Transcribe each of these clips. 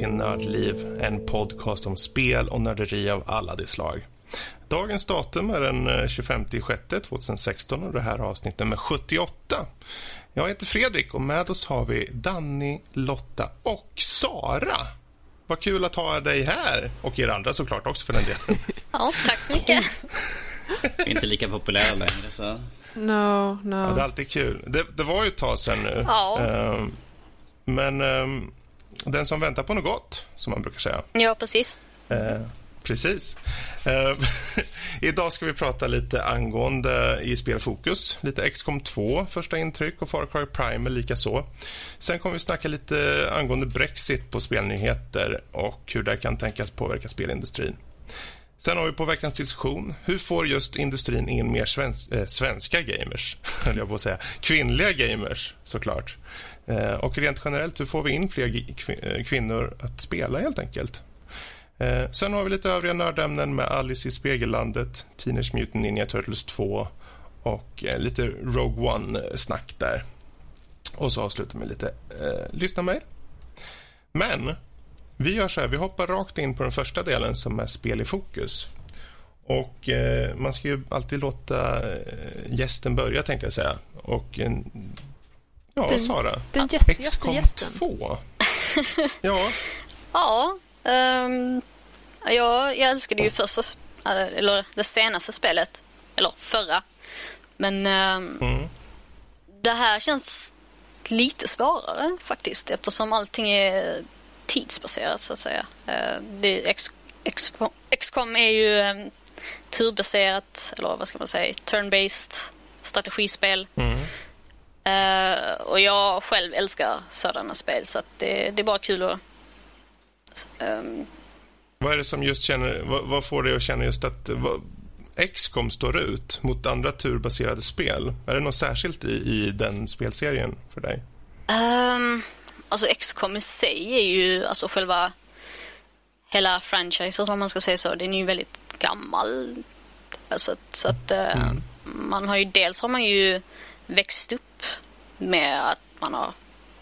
till Nördliv, en podcast om spel och nörderi av alla de slag. Dagens datum är den 25 6 2016 och det här är avsnitt nummer 78. Jag heter Fredrik och med oss har vi Danny, Lotta och Sara. Vad kul att ha dig här och er andra såklart också för den delen. Ja, tack så mycket. Inte lika populär längre så. No, no. Ja, det är alltid kul. Det, det var ju ett tag sen nu. Ja. Ehm, men ehm, den som väntar på något gott, som man brukar säga. Ja, precis. Eh, precis. Eh, idag ska vi prata lite angående i spelfokus. Lite XCOM 2, första intryck och Far Cry Primal lika så. Sen kommer vi snacka lite angående Brexit på spelnyheter och hur det kan tänkas påverka spelindustrin. Sen har vi på veckans diskussion, hur får just industrin in mer svens äh, svenska gamers? höll jag på att säga. Kvinnliga gamers, såklart. Eh, och rent generellt, hur får vi in fler eh, kvinnor att spela helt enkelt? Eh, sen har vi lite övriga nördämnen med Alice i Spegellandet, Teenage Mutant Ninja Turtles 2 och eh, lite Rogue One-snack där. Och så avslutar vi med lite eh, lyssna mejl. Men vi gör så här, vi hoppar rakt in på den första delen som är spel i fokus. Och eh, Man ska ju alltid låta eh, gästen börja, tänkte jag säga. Och eh, Ja, Den- Sara. Den gästigaste XCOM gästen. 2. ja, Ja, ehm, jag, jag älskade ju första, s- äh, eller det senaste spelet. Eller förra. Men ehm, mm. det här känns lite svårare faktiskt eftersom allting är tidsbaserat så att säga. Eh, XCOM, XCOM är ju um, turbaserat, eller vad ska man säga, turn-based strategispel. Mm. Eh, och jag själv älskar sådana spel så det, det är bara kul att... ehm, Vad är det som just känner, vad, vad får dig att känna just att vad, XCOM står ut mot andra turbaserade spel? Är det något särskilt i, i den spelserien för dig? Um, alltså XCOM i sig är ju alltså själva hela franchisen om man ska säga så. Den är ju väldigt gammal. Alltså, så att eh, man har ju dels har man ju växt upp med att man har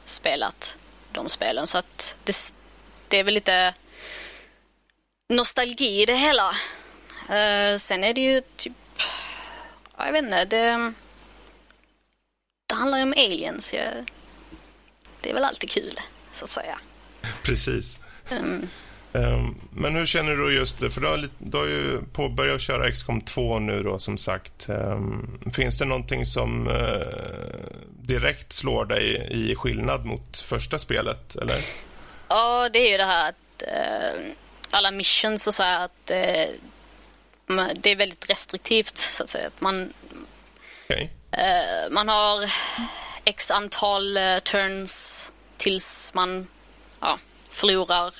spelat de spelen så att det, det är väl lite nostalgi i det hela. Eh, sen är det ju typ, ja, jag vet inte, det, det handlar ju om aliens. Jag, det är väl alltid kul, så att säga. Precis. Mm. Ehm, men hur känner du just det? För du har, du har ju påbörjat köra XCOM 2 nu då, som sagt. Ehm, finns det någonting som eh, direkt slår dig i skillnad mot första spelet, eller? Ja, det är ju det här att eh, alla missions och så här att eh, det är väldigt restriktivt, så att säga. Att man, eh, man har x antal turns tills man ja, förlorar.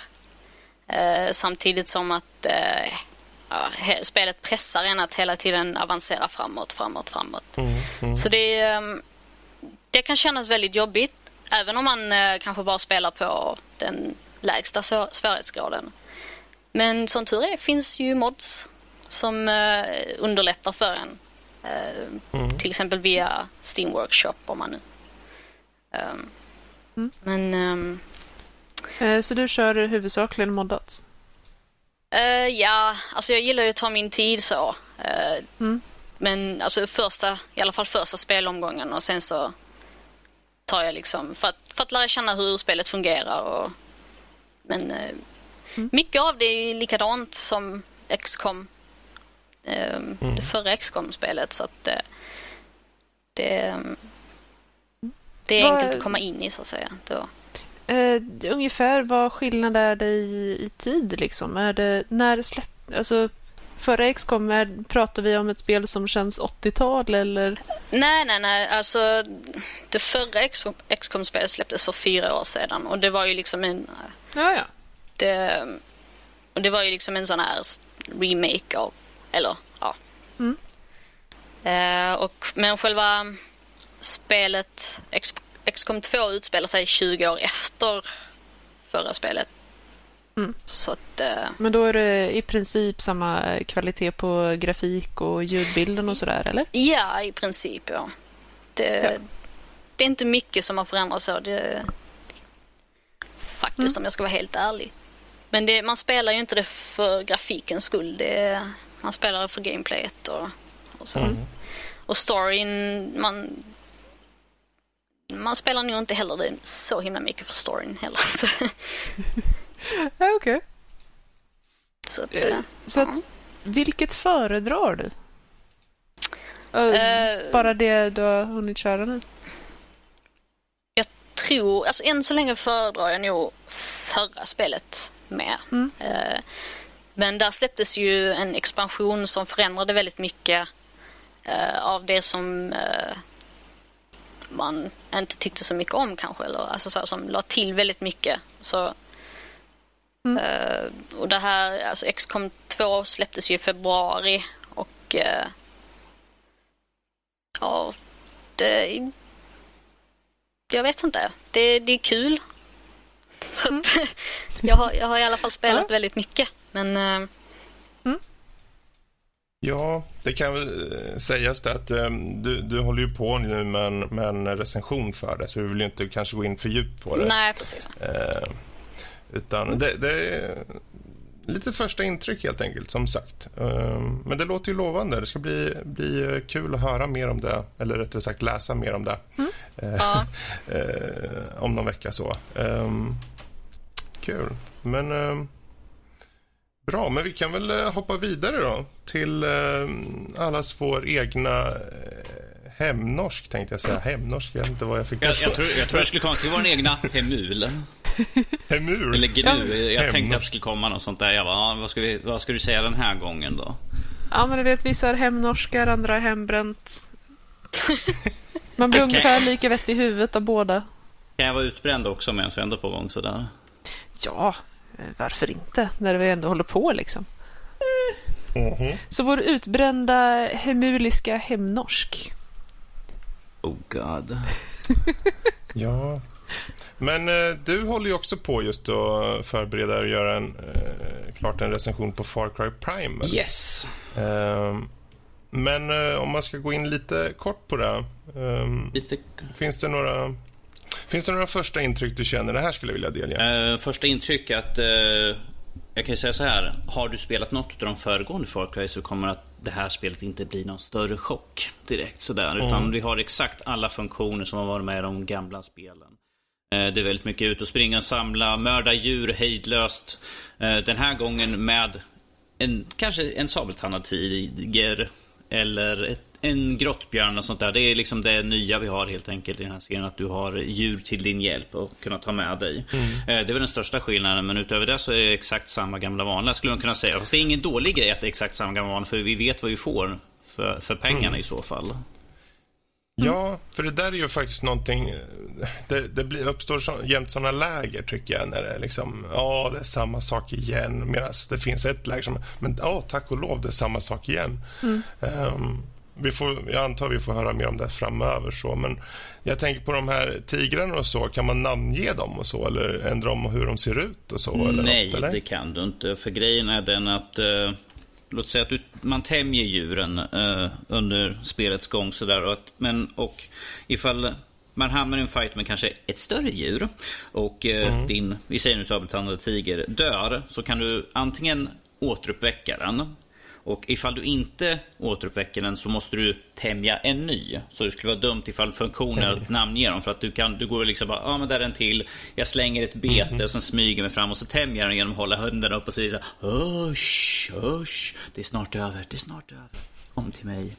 Eh, samtidigt som att eh, ja, he- spelet pressar en att hela tiden avancera framåt, framåt, framåt. Mm, mm. Så det, ehm, det kan kännas väldigt jobbigt även om man eh, kanske bara spelar på den lägsta svå- svårighetsgraden. Men som tur är finns ju mods som eh, underlättar för en. Eh, Mm. Till exempel via Steam Workshop om man nu. Ehm, Mm. Men ehm, Eh, Så du kör huvudsakligen moddat? eh, ja, alltså jag gillar ju att ta min tid så. Eh, Mm. Men alltså första, i alla fall första spelomgången och sen så tar jag liksom för att, för att lära känna hur spelet fungerar. Och, men eh, Mm. mycket av det är likadant som XCOM. Eh, Det förra XCOM-spelet så att eh, det, det är Vad- enkelt att komma in i så att säga. Då. Eh, ungefär vad skillnad är det i, i tid liksom? Är det, när släpp, alltså förra XCOM, är, pratar vi om ett spel som känns 80-tal eller? Nej, nej, nej. Alltså, det förra XCOM- XCOM-spelet släpptes för fyra år sedan och det var ju liksom en Ja, ja. det, och det var ju liksom en sån här remake av, eller ja. Mm. Eh, och, men själva spelet X, XCOM 2 utspelar sig 20 år efter förra spelet. Mm. Att, eh, Men då är det i princip samma kvalitet på grafik och ljudbilden och sådär, eller? ja, i princip ja. Det, Ja. det är inte mycket som har förändrats så. Det, faktiskt om jag ska vara helt ärlig. Men det, man spelar ju inte det för grafikens skull. Det, man spelar det för gameplayet och, och så. Och storyn, man, man spelar nog inte heller det så himla mycket för storyn heller. Okej. så att, eh, Så att, vilket föredrar du? Eh, Bara det du har hunnit köra nu? tror, alltså än så länge föredrar jag nog förra spelet mer. Mm. Eh, men där släpptes ju en expansion som förändrade väldigt mycket av det som man inte tyckte så mycket om kanske. Eller, alltså så, som la till väldigt mycket. Så, Mm. eh, och det här, alltså XCOM 2 släpptes ju i februari och eh, ja, det jag vet inte. Det, det är kul. Så att, jag, har, jag har i alla fall spelat Ja. väldigt mycket. Men eh, Ja, det kan väl eh, sägas att eh, du, du håller ju på nu med en, med en recension för det, så vi vill ju inte kanske gå in för djupt på det. nej, precis. Eh, utan det, det är lite första intryck helt enkelt, som sagt. Eh, men det låter ju lovande. Det ska bli, bli eh, kul att höra mer om det, eller rättare sagt läsa mer om det. Eh, Ja. eh, om någon vecka så. Eh, kul. Men bra, men vi kan väl eh, hoppa vidare då till eh, allas vår egna eh, hemnorsk tänkte jag säga. Hemnorsk, jag vet inte vad jag fick Jag, jag, tror, jag tror det skulle komma till vår egna Hemul. Hemur. Eller GNU. Jag Hem. tänkte att det skulle komma något sånt där. Jag bara, vad, ska vi, vad ska du säga den här gången då? Ja, men du vet, vissa är hemnorskar, andra är hembränt. Man blir Okej. ungefär lika vett i huvudet av båda. Kan jag vara utbränd också medan vi ändå på gång sådär? Ja, varför inte? När vi ändå håller på liksom. Mhm. Så vår utbrända hemuliska hemnorsk. Oh god. Ja. Men eh, du håller ju också på just att förbereda och göra en, eh, klart en recension på Far Cry Primal. Yes. Eh, men eh, om man ska gå in lite kort på det. Eh, Lite... finns, det några, finns det några första intryck du känner? Det här skulle jag vilja delge. Eh, första intryck att... eh, jag kan ju säga så här. Har du spelat något av de föregående Far Cry så kommer att det här spelet inte bli någon större chock direkt sådär. Utan vi har exakt alla funktioner som har varit med i de gamla spelen. Eh, Det är väldigt mycket ut och springa samla, mörda djur hejdlöst. Den här gången med en, kanske en sabeltandad tiger eller ett, en grottbjörn och sånt där. Det är liksom det nya vi har helt enkelt i den här serien. Att du har djur till din hjälp och kunna ta med dig. Eh, Det är väl den största skillnaden. Men utöver det så är det exakt samma gamla vanliga skulle man kunna säga. Fast det är ingen dålig grej att det är exakt samma gamla vanliga. För vi vet vad vi får för, för pengarna i så fall. Ja, för det där är ju faktiskt någonting... Det, det blir, uppstår så, jämt såna läger, tycker jag, när det är liksom... Ja, det är samma sak igen. Medan det finns ett läger som... Men ja, tack och lov, det är samma sak igen. Ehm, vi får, jag antar vi får höra mer om det framöver. Så, men jag tänker på de här tigrarna och så. Kan man namnge dem och så? Eller ändra om hur de ser ut och så? Eller Nej, något, eller? det kan du inte. För grejen är den att... Eh, låt säga att du, man tämjer djuren eh, under spelets gång. Sådär, och att, men, och ifall man hamnar i en fight med kanske ett större djur och eh, din, vi säger nu sabeltandade tiger, dör. Så kan du antingen återuppväcka den. Och ifall du inte återuppväcker den så måste du tämja en ny. Så det skulle vara dumt ifall funktionen är att namnge dem. För att du, kan, du går liksom bara, ja ah, men där är en till. Jag slänger ett bete och sen smyger mig fram och så tämjer den genom att hålla hunden upp och säger så här, Usch, usch, det är snart över, det är snart över. Kom till mig.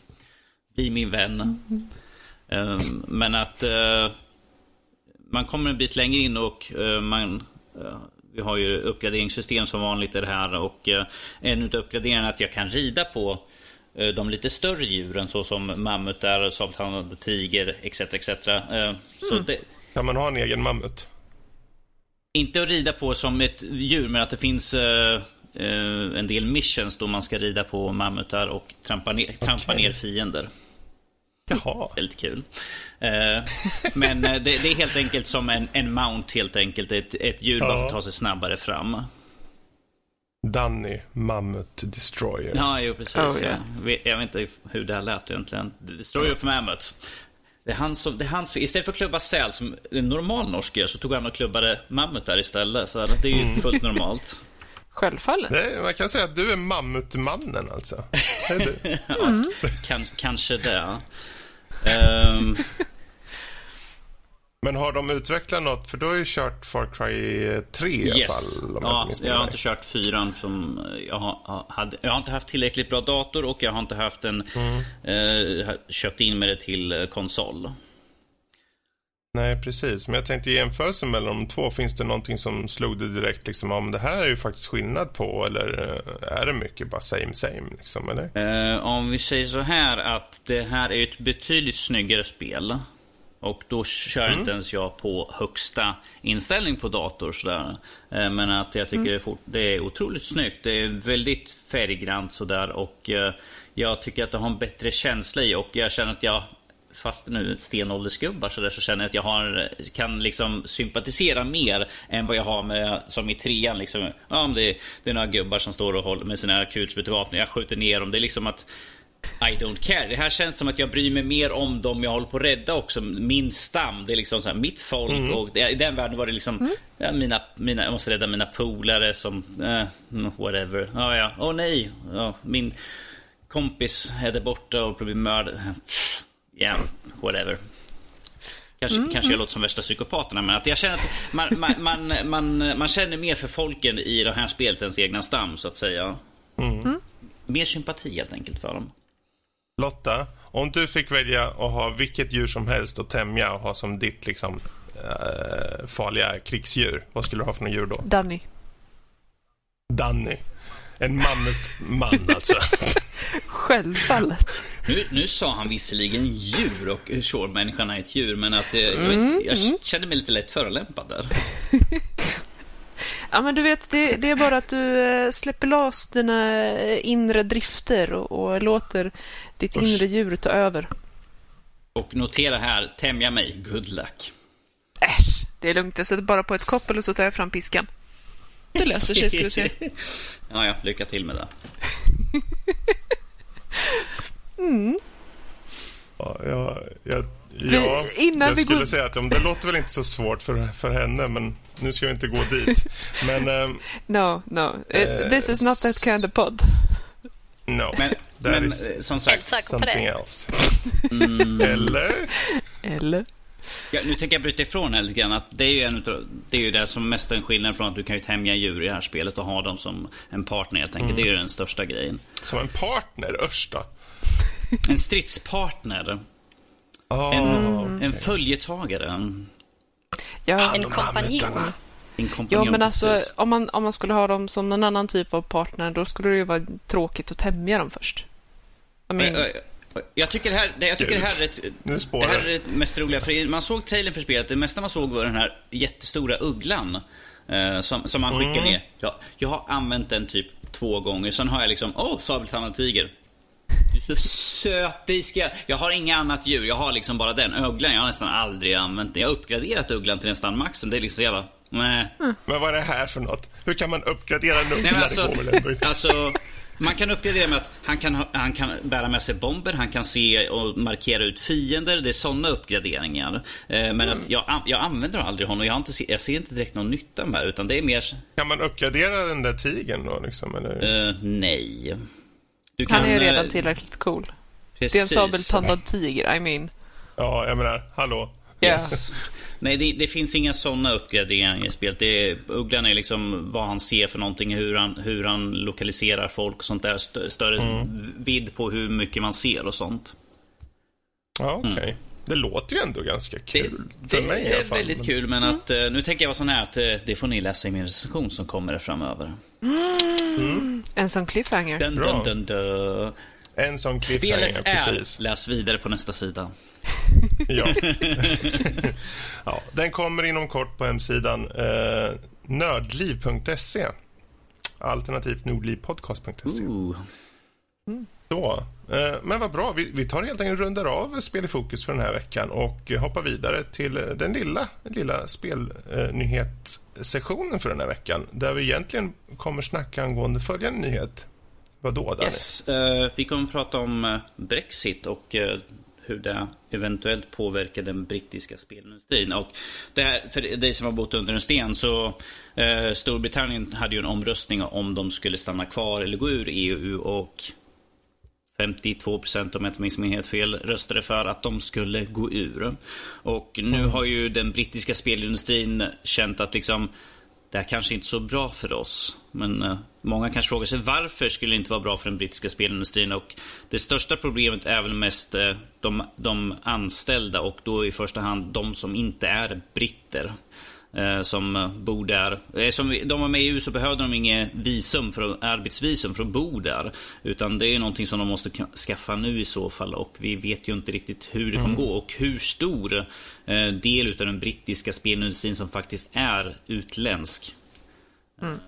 Bli min vän. Ehm, men att eh, man kommer en bit längre in och eh, man eh, vi har ju uppgraderingssystem som vanligt i det här och eh, en utav uppgraderingarna är att jag kan rida på eh, de lite större djuren såsom mammutar, sabeltandade tiger etc. etc. Eh, Så det, Kan man ha en egen mammut? inte att rida på som ett djur men att det finns en del missions då man ska rida på mammutar och trampa ner, trampa Okej. ner fiender. Jaha. Väldigt kul. Eh, men eh, det, det är helt enkelt som en, en mount helt enkelt. Ett, ett djur bara för att ta sig snabbare fram. Danny, Mammut Destroyer. Ja, jo precis. Oh, ja. yeah. Jag vet- Jag vet inte hur det här lät egentligen. Destroyer of Mammoth. Det är han som, det är han som, istället för att klubba säl som en normal norsk gör så tog han och klubbade mammutar istället. Så det är ju Mm. fullt normalt. Självfallet. Det, man kan säga att du är mammutmannen alltså. Det är du. Ja, kan, kanske det. Ehm, Men har de utvecklat något? För du har ju kört Far Cry 3 i alla yes. fall. Om jag Ja, missminner jag har inte kört fyran som jag har, hade, jag har inte haft tillräckligt bra dator och jag har inte haft en Mm. eh, köpt in med det till eh, konsol. Nej, precis. Men jag tänkte i jämförelse mellan de två, finns det någonting som slog dig direkt liksom, om det här är ju faktiskt skillnad på eller eh, är det mycket bara same same liksom, eller? Eh, om vi säger så här att det här är ett betydligt snyggare spel. Och då kör inte ens jag på högsta inställning på dator. Sådär. Eh, men att jag tycker det, är fort, det är otroligt snyggt. Det är väldigt färggrant sådär. Och eh, jag tycker att det har en bättre känsla i. Och jag känner att jag, fast nu stenåldersgubbar så, där, så känner jag att jag har, kan liksom sympatisera mer än vad jag har med, som i trean. Liksom. Ja, om det, är, det är några gubbar som står och håller med sina kulsprutevapen. Jag skjuter ner dem. Det är liksom att I don't care. Det här känns som att jag bryr mig mer om dem jag håller på att rädda också. Min stam. Det är liksom så här, mitt folk. Och det, I den världen var det liksom ja, mina, mina, jag måste rädda mina polare som eh, whatever. Ja, ja. Åh nej. Ja, min kompis är där borta och blir mördad. Ja, yeah, whatever. Kanske, kanske jag låter som värsta psykopaterna men att jag känner att man, man, man, man, man känner mer för folken i det här spelet än sin egna stam så att säga. Mer sympati helt enkelt för dem. Lotta, om du fick välja att ha vilket djur som helst att tämja och ha som ditt liksom eh, farliga krigsdjur, vad skulle du ha för något djur då? Danny. Danny. En mammutman alltså. Självfallet. Nu, nu sa han visserligen djur och sure, människan är ett djur men att eh, jag, vet, jag kände mig lite lätt förolämpad där. Ja, men du vet, det, det är bara att du eh, släpper loss dina eh, inre drifter och, och låter ditt Usch. inre djur ta över. Och notera här, tämja mig, good luck. Äsch, det är lugnt. Jag sätter bara på ett koppel och så tar jag fram piskan. Det löser sig, ska du se. ja, ja, lycka till med det. Ja, jag, jag, ja, Vi- innan jag vi skulle går- säga att om det låter väl inte så svårt för, för henne, men nu ska jag inte gå dit. Men ehm, No, no. Eh, This is not that kind of pod. no, Men, that men is eh, som sagt, something else. mm, Eller? Eller? Ja, nu tänker jag bryta ifrån här lite grann. Att det är ju, en utav, det är ju det som mest är en skillnad från att du kan ju tämja djur i det här spelet och ha dem som en partner helt enkelt. Det är ju den största grejen. Som en partner, då. En stridspartner. Ah, En, en följetagare. Ja, En kompanjon. En kompanjon. ja men alltså precis. om man, om man skulle ha dem som någon annan typ av partner då skulle det ju vara tråkigt att tämja dem först. I mean, Jag, jag, jag tycker det här, det- jag tycker det här är Nu Det här är det mest roliga, för man såg trailern för spelet, det mesta man såg var den här jättestora ugglan. Eh, som, som man skickar ner. Ja, jag har använt den typ två gånger, sen har jag liksom, åh, oh, sabeltandad tiger. Du är så söt, ska jag. Jag har inga annat djur, jag har liksom bara den. Ugglan, jag har nästan aldrig använt den. Jag har uppgraderat ugglan till nästan maxen, det är liksom jävla, nej. Men vad är det här för något? Hur kan man uppgradera en uggla? alltså, det går väl ändå inte? alltså, man kan uppgradera med att han kan, ha- han kan bära med sig bomber, han kan se och markera ut fiender. Det är sådana uppgraderingar. Eh, Men att jag, jag använder aldrig honom. Jag, har inte, jag ser inte direkt någon nytta med det. Utan det är mer... Kan man uppgradera den där tigern då liksom? Eller? eh, nej. Du han är ju eh, redan tillräckligt cool. Det är en precis. sabeltandad tiger, I mean. Ja, jag menar, hallå? Yes. Nej, det, det finns inga sådana uppgraderingar i spelet. Det är, ugglan är liksom vad han ser för någonting, hur han, hur han lokaliserar folk och sånt där. Stö, större Mm. vidd på hur mycket man ser och sånt. Ja, okej. Det låter ju ändå ganska Mm. Det, kul. för det mig i är alla fall. väldigt men- kul, men att, eh, nu tänker jag vara sån här att eh, det får ni läsa i min recension som kommer framöver. En sån cliffhanger. Dun, Bra. dun, dun, dun. En sån cliffhanger, Spelet är, precis. läs vidare på nästa sida. Ja. ja. Den kommer inom kort på hemsidan eh, nördliv.se alternativt nordlivpodcast.se. Ooh. Så, eh, men vad bra. Vi, vi tar helt enkelt rundar av Spel i fokus för den här veckan och hoppar vidare till eh, den lilla, lilla spelnyhetssessionen för den här veckan där vi egentligen kommer snacka angående följande nyhet. Vad då, Danny? Yes, eh, vi kommer att prata om Brexit och hur det eventuellt påverkar den brittiska spelindustrin. Och det här, för dig som har bott under en sten så eh, Storbritannien hade ju en omröstning om de skulle stanna kvar eller gå ur EU och 52 procent om jag inte minns helt fel röstade för att de skulle gå ur. Och nu mm. har ju den brittiska spelindustrin känt att liksom det här kanske inte är så bra för oss. Men eh, många kanske frågar sig varför skulle det inte vara bra för den brittiska spelindustrin? Och det största problemet är väl mest eh, de, de anställda och då i första hand de som inte är britter. Eh, som eh, bor där. Eh, som de var med i EU så behövde de inget visum för, arbetsvisum för att bo där. Utan det är någonting som de måste skaffa nu i så fall och vi vet ju inte riktigt hur det kommer mm. gå och hur stor del av den brittiska spelindustrin som faktiskt är utländsk. Mm.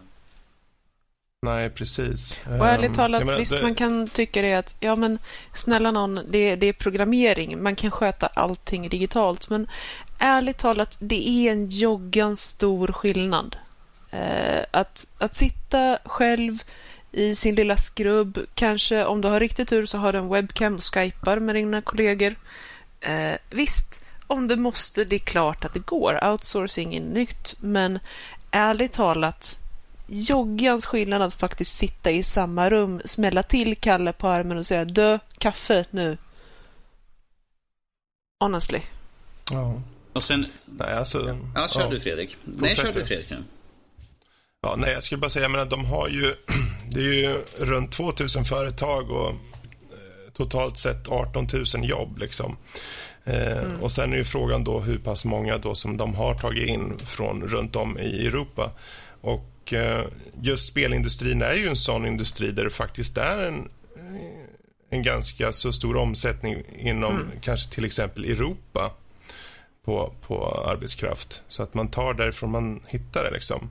Nej, precis. Och ärligt ehm, talat, menar, visst det... man kan tycka det att, ja men snälla någon, det, det är programmering, man kan sköta allting digitalt, men ärligt talat, det är en joggans stor skillnad. Eh, att, att sitta själv i sin lilla skrubb, kanske om du har riktigt tur så har du en webcam och skypar med dina kollegor. Eh, visst, om du måste, det är klart att det går. Outsourcing är nytt, men ärligt talat, joggans skillnad att faktiskt sitta i samma rum, smälla till Kalle på armen och säga dö, kaffe nu. Honestly. Ja. Och sen... Nej, alltså... Ja, kör ja. du Fredrik. Nej, kör du Fredrik nu. Ja, nej, jag skulle bara säga, att de har ju, det är ju runt 2000 företag och eh, totalt sett 18 000 jobb liksom. Eh, mm. Och sen är ju frågan då hur pass många då som de har tagit in från runt om i Europa. Och eh, just spelindustrin är ju en sån industri där det faktiskt är en, en ganska så stor omsättning inom mm. kanske till exempel Europa på, på arbetskraft. Så att man tar därifrån man hittar det. Liksom.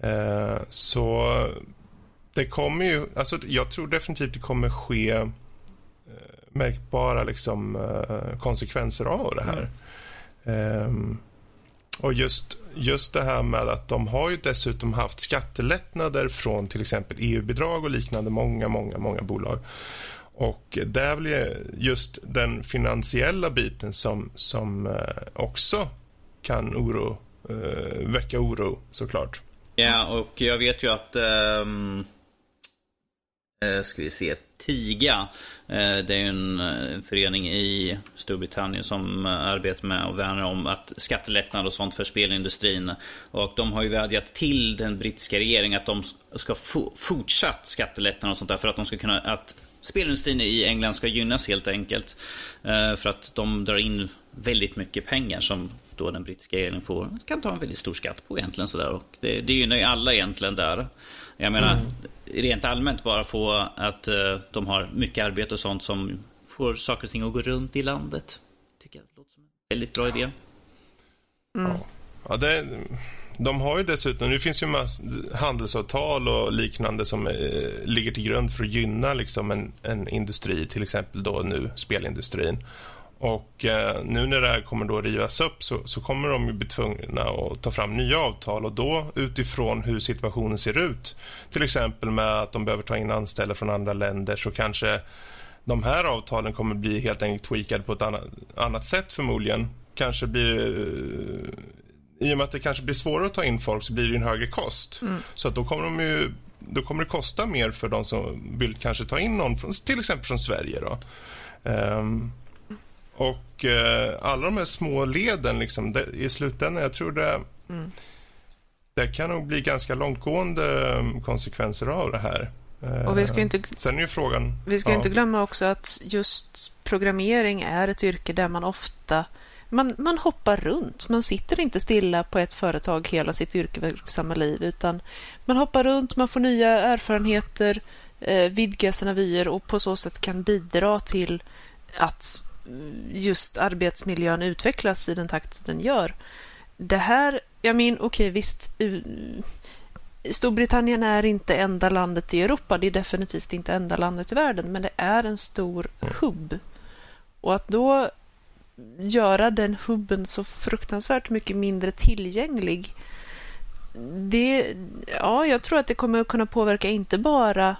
Eh, så det kommer ju, alltså jag tror definitivt det kommer ske eh, märkbara liksom, eh, konsekvenser av det här. Mm. och just, just det här med att de har ju dessutom haft skattelättnader från till exempel EU-bidrag och liknande, många, många, många bolag. Och det är väl just den finansiella biten som, som eh, också kan oro, eh, väcka oro såklart. Ja, och jag vet ju att um, ska vi se, TIGA. Det är en, en förening i Storbritannien som arbetar med och värnar om att skattelättnader och sånt för spelindustrin. Och de har ju vädjat till den brittiska regeringen att de ska få fortsatt skattelättnader och sånt där för att de ska kunna, att spelindustrin i England ska gynnas helt enkelt. Eh, för att de drar in väldigt mycket pengar som då den brittiska regeringen får, kan ta en väldigt stor skatt på egentligen. Sådär. Och det, det gynnar ju alla egentligen där. Jag menar, mm. rent allmänt bara få att uh, de har mycket arbete och sånt som får saker och ting att gå runt i landet. Tycker jag låter som en väldigt bra idé. Mm. Ja, det, de har ju dessutom, det finns ju handelsavtal och liknande som eh, ligger till grund för att gynna liksom en, en industri, till exempel då nu spelindustrin. Och eh, nu när det här kommer då rivas upp så, så, kommer de ju bli tvungna att ta fram nya avtal och då utifrån hur situationen ser ut, till exempel med att de behöver ta in anställda från andra länder så kanske de här avtalen kommer bli helt enkelt tweakade på ett annat, annat sätt förmodligen. Kanske blir eh, i och med att det kanske blir svårare att ta in folk så blir det en högre kost. Mm. Så att då kommer de ju då kommer det kosta mer för de som vill kanske ta in någon från, till exempel från Sverige. Då. Um, och uh, alla de här små leden liksom, det, i slutändan, jag tror det, mm. det kan nog bli ganska långtgående ehm, konsekvenser av det här. Och vi ska inte, Sen är ju frågan... Vi ska ja. inte glömma också att just programmering är ett yrke där man ofta man, man hoppar runt. Man sitter inte stilla på ett företag hela sitt yrkesverksamma liv utan man hoppar runt, man får nya erfarenheter, eh, vidgar sina vyer och på så sätt kan bidra till att mm, just arbetsmiljön utvecklas i den takt den gör. Det här, jag menar, okej okay, visst, Storbritannien är inte enda landet i Europa, det är definitivt inte enda landet i världen, men det är en stor hubb. Och att då göra den hubben så fruktansvärt mycket mindre tillgänglig. Det, ja, jag tror att det kommer att kunna påverka inte bara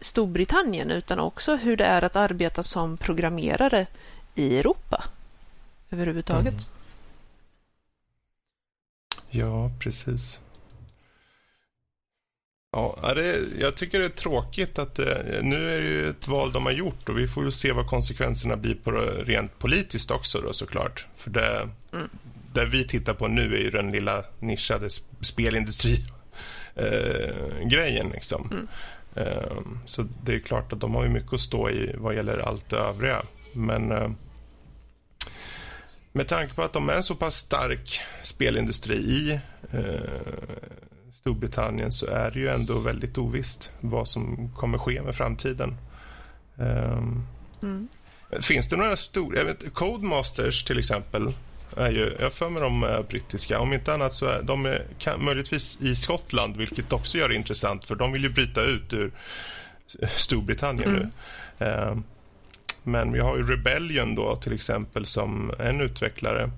Storbritannien utan också hur det är att arbeta som programmerare i Europa överhuvudtaget. Mm. Ja, precis. Ja, det, jag tycker det är tråkigt att det, nu är det ju ett val de har gjort och vi får se vad konsekvenserna blir på rent politiskt också då såklart. För det, mm. det vi tittar på nu är ju den lilla nischade spelindustri-grejen eh, liksom. Mm. Eh, så det är klart att de har ju mycket att stå i vad gäller allt det övriga. Men eh, med tanke på att de är en så pass stark spelindustri i eh, Storbritannien så är det ju ändå väldigt ovisst vad som kommer ske med framtiden. Um, mm. Finns det några stora... Vet, Codemasters till exempel är ju, jag för mig de är brittiska. Om inte annat så är de är, kan, möjligtvis i Skottland, vilket också gör det intressant för de vill ju bryta ut ur Storbritannien mm. nu. Um, men vi har ju Rebellion då till exempel som en utvecklare.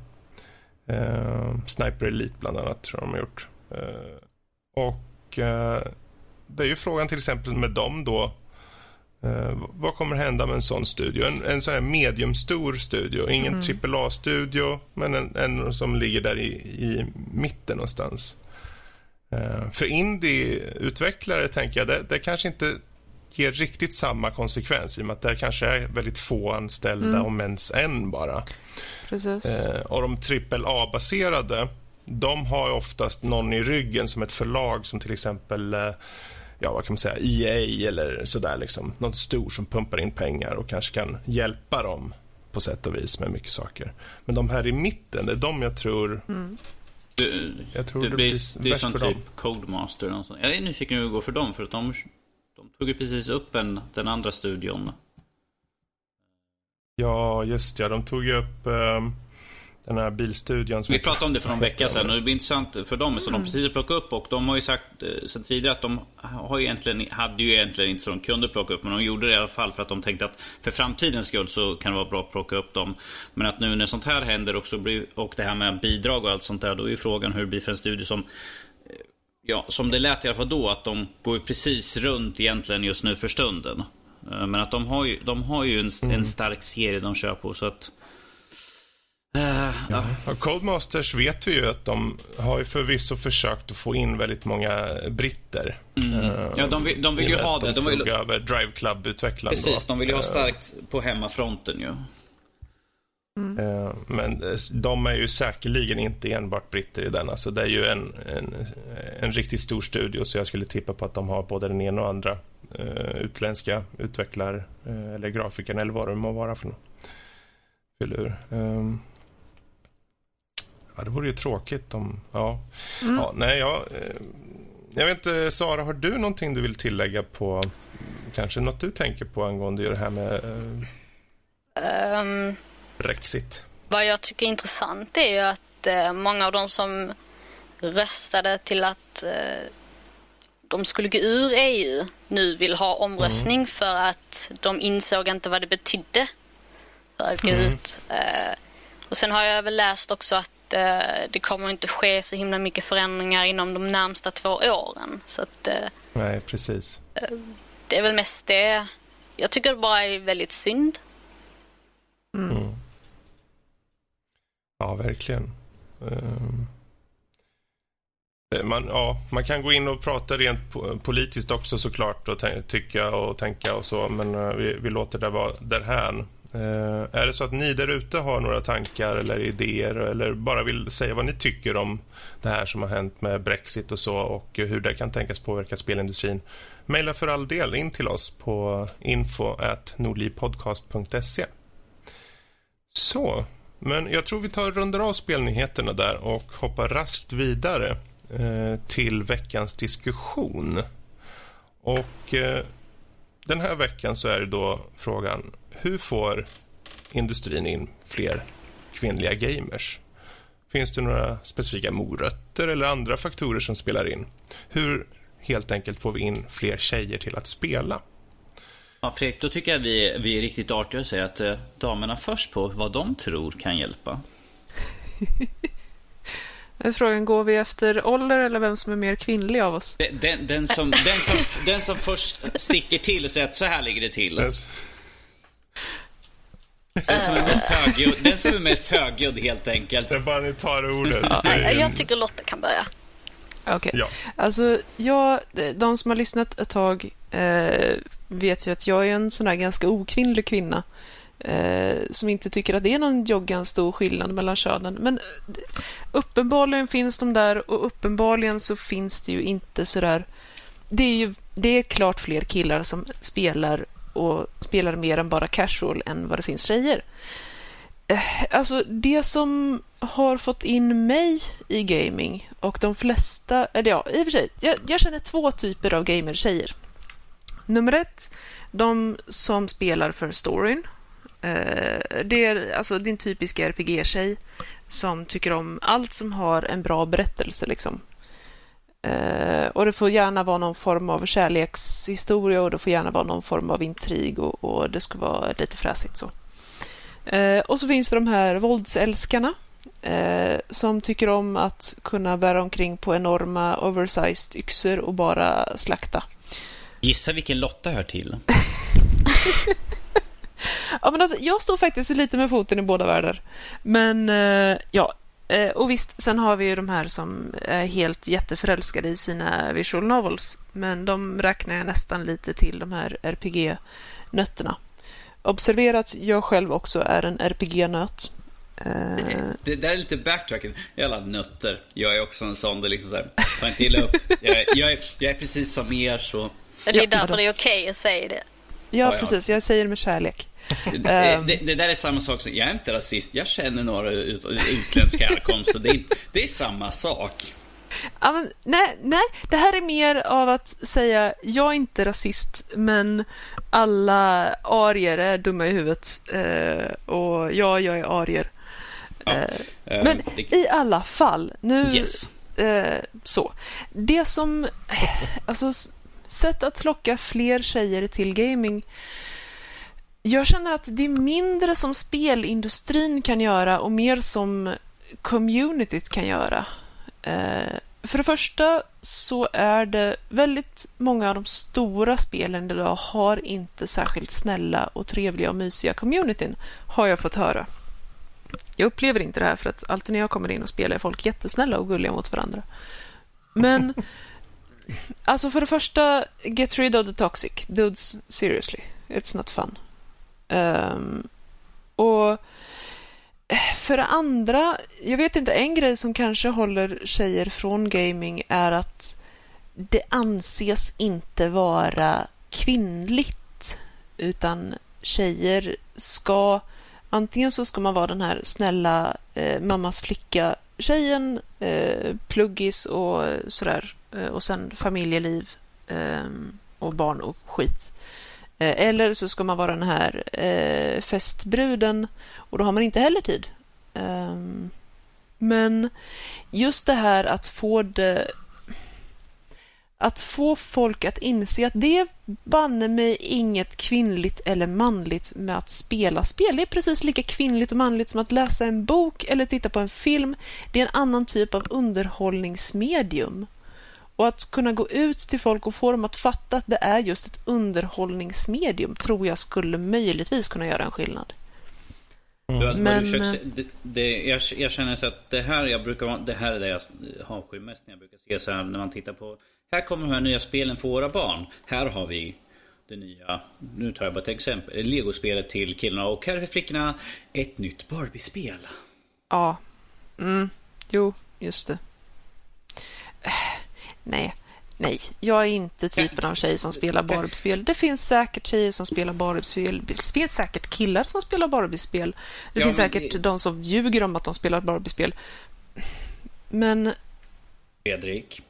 Uh, Sniper Elite bland annat tror jag de har gjort. Uh, och uh, det är ju frågan till exempel med dem då. vad kommer hända med en sån studio? En, en sån här mediumstor studio. Ingen mm. AAA-studio, men en, en, som ligger där i, i mitten någonstans. för indie-utvecklare tänker jag, det, det kanske inte ger riktigt samma konsekvens i och med att det kanske är väldigt få anställda, mm. om ens en bara. Precis. Eh, och de AAA-baserade, de har oftast någon i ryggen som ett förlag som till exempel eh, ja, vad kan man säga, EA eller sådär liksom. Något stor som pumpar in pengar och kanske kan hjälpa dem på sätt och vis med mycket saker. Men de här i mitten, det är de jag tror mm. jag tror det, det blir, blir det är som typ Codemaster. Och sånt. Jag är nyfiken hur det går för dem. För att de de tog ju precis upp en, den andra studion. Ja, just ja. De tog ju upp um, den här bilstudion. Vi pratade om det för någon vecka sedan och det blir intressant för dem som mm. de precis plockade upp och de har ju sagt eh, sedan tidigare att de har ju egentligen, hade ju egentligen inte så de kunde plocka upp men de gjorde det i alla fall för att de tänkte att för framtidens skull så kan det vara bra att plocka upp dem. Men att nu när sånt här händer också blir, och det här med bidrag och allt sånt där då är ju frågan hur det blir för en studio som Ja, som det lät i alla fall då att de går precis runt egentligen just nu för stunden. Eh, men att de har ju, de har ju en, mm. en stark serie de kör på så att... Ja. Codemasters vet vi ju att de har ju förvisso försökt att få in väldigt många britter. Mm. Uh, ja, de vill, de vill ju ha det. De, de tog över Drive Club-utvecklaren. Precis, då. de vill ju ha starkt på hemmafronten ju. Mm. Eh, men eh, de är ju säkerligen inte enbart britter i den. Alltså det är ju en, en, en riktigt stor studio så jag skulle tippa på att de har både den ena och andra utländska utvecklare eller grafiker eller vad det må vara för något. Filur. Ja, det vore ju tråkigt om... Ja, mm. ja nej, jag, jag vet inte, Sara, har du någonting du vill tillägga på kanske något du tänker på angående det här med... Um Brexit. Vad jag tycker är intressant är ju att eh, många av de som röstade till att eh, de skulle gå ur EU nu vill ha omröstning mm. för att de insåg inte vad det betydde för att gå mm. ut. Eh, och sen har jag väl läst också att eh, det kommer inte ske så himla mycket förändringar inom de närmsta två åren. Så att, eh, Nej, precis. Eh, det är väl mest det. Jag tycker det bara är väldigt synd. Mm. mm. Ja, verkligen. Ehm. Man, ja, man kan gå in och prata rent politiskt också såklart och tycka och tänka och så, men eh, vi, vi låter det vara därhän. Eh, är det så att ni där ute har några tankar eller idéer eller bara vill säga vad ni tycker om det här som har hänt med Brexit och så och hur det kan tänkas påverka spelindustrin, mejla för all del in till oss på info.nordlivpodcast.se. Så, men jag tror vi tar rundar av spelnyheterna där och hoppar raskt vidare eh, till veckans diskussion. Och eh, den här veckan så är det då frågan hur får industrin in fler kvinnliga gamers? Finns det några specifika morötter eller andra faktorer som spelar in? Hur helt enkelt får vi in fler tjejer till att spela? Ja, Fredrik, då tycker jag vi, vi är riktigt artiga och säger att eh, damerna först på vad de tror kan hjälpa. Frågan, går vi efter ålder eller vem som är mer kvinnlig av oss? Den, den, den, som, den, som, den som först sticker till och säger att så här ligger det till. Den som är mest högljudd, den som är mest högljudd helt enkelt. Det är bara ni tar ordet. Ja. Jag tycker Lotta kan börja. Okej. Okay. Ja. Alltså, jag, de som har lyssnat ett tag eh, vet ju att jag är en sån här ganska okvinnlig kvinna. Eh, som inte tycker att det är någon joggans stor skillnad mellan könen. Men eh, uppenbarligen finns de där och uppenbarligen så finns det ju inte sådär... Det är ju det är klart fler killar som spelar och spelar mer än bara casual än vad det finns tjejer. Eh, alltså det som har fått in mig i gaming och de flesta, eller ja, i och för sig, jag, jag känner två typer av gamertjejer. Nummer ett, de som spelar för storyn. Eh, det är alltså din typiska RPG-tjej som tycker om allt som har en bra berättelse. Liksom. Eh, och det får gärna vara någon form av kärlekshistoria och det får gärna vara någon form av intrig och, och det ska vara lite fräsigt så. Eh, och så finns det de här våldsälskarna eh, som tycker om att kunna bära omkring på enorma oversized yxor och bara slakta. Gissa vilken Lotta hör till. ja, men alltså, jag står faktiskt lite med foten i båda världar. Men eh, ja, och visst, sen har vi ju de här som är helt jätteförälskade i sina visual novels. Men de räknar jag nästan lite till de här RPG-nötterna. Observera att jag själv också är en RPG-nöt. Uh... Det där är lite backtracking. Jävla nötter. Jag är också en sån. Det liksom så här, ta inte illa upp. Jag är, jag, är, jag är precis som er så. Det är ja, därför det är okej okay att säga det. Ja, ja, precis. Jag säger det med kärlek. Det, ehm. det, det, där är samma sak som, jag är inte rasist, jag känner några ut, utländsk härkomst. Så det, det är samma sak. Ja, men, nej, nej, det här är mer av att säga jag är inte rasist men alla arier är dumma i huvudet eh, och ja, jag är arier. Ja, eh, men det... i alla fall, nu yes. eh, så. Det som, alltså sätt att locka fler tjejer till gaming jag känner att det är mindre som spelindustrin kan göra och mer som communityt kan göra. Eh, för det första så är det väldigt många av de stora spelen idag har inte särskilt snälla och trevliga och mysiga communityn, har jag fått höra. Jag upplever inte det här för att alltid när jag kommer in och spelar är folk jättesnälla och gulliga mot varandra. Men alltså för det första, get rid of the toxic. Dudes, seriously. It's not fun. Um, och eh, för det andra, jag vet inte, en grej som kanske håller tjejer från gaming är att det anses inte vara kvinnligt utan tjejer ska antingen så ska man vara den här snälla eh, mammas flicka tjejen, eh, pluggis och sådär eh, och sen familjeliv eh, och barn och skit. Eh, eller så ska man vara den här eh, festbruden och då har man inte heller tid. Um, men just det här att få det att få folk att inse att det är banne mig inget kvinnligt eller manligt med att spela spel. Det är precis lika kvinnligt och manligt som att läsa en bok eller titta på en film. Det är en annan typ av underhållningsmedium. Och att kunna gå ut till folk och få dem att fatta att det är just ett underhållningsmedium tror jag skulle möjligtvis kunna göra en skillnad. Mm. Men, försökt, det, det, jag, jag, känner så att det här, jag brukar, det här är det jag avskyr mest när jag brukar se så här när man tittar på Här kommer de här nya spelen för våra barn. Här har vi det nya, nu tar jag bara ett exempel, Lego-spelet till killarna och här är för flickorna ett nytt Barbie-spel. Ja, mm, jo, just det. Nej, nej, jag är inte typen av tjej som spelar Barbie-spel. Det finns säkert tjejer som spelar Barbie-spel. Det finns säkert killar som spelar Barbie-spel. Det ja, finns säkert det... de som ljuger om att de spelar Barbie-spel. Men... Fredrik.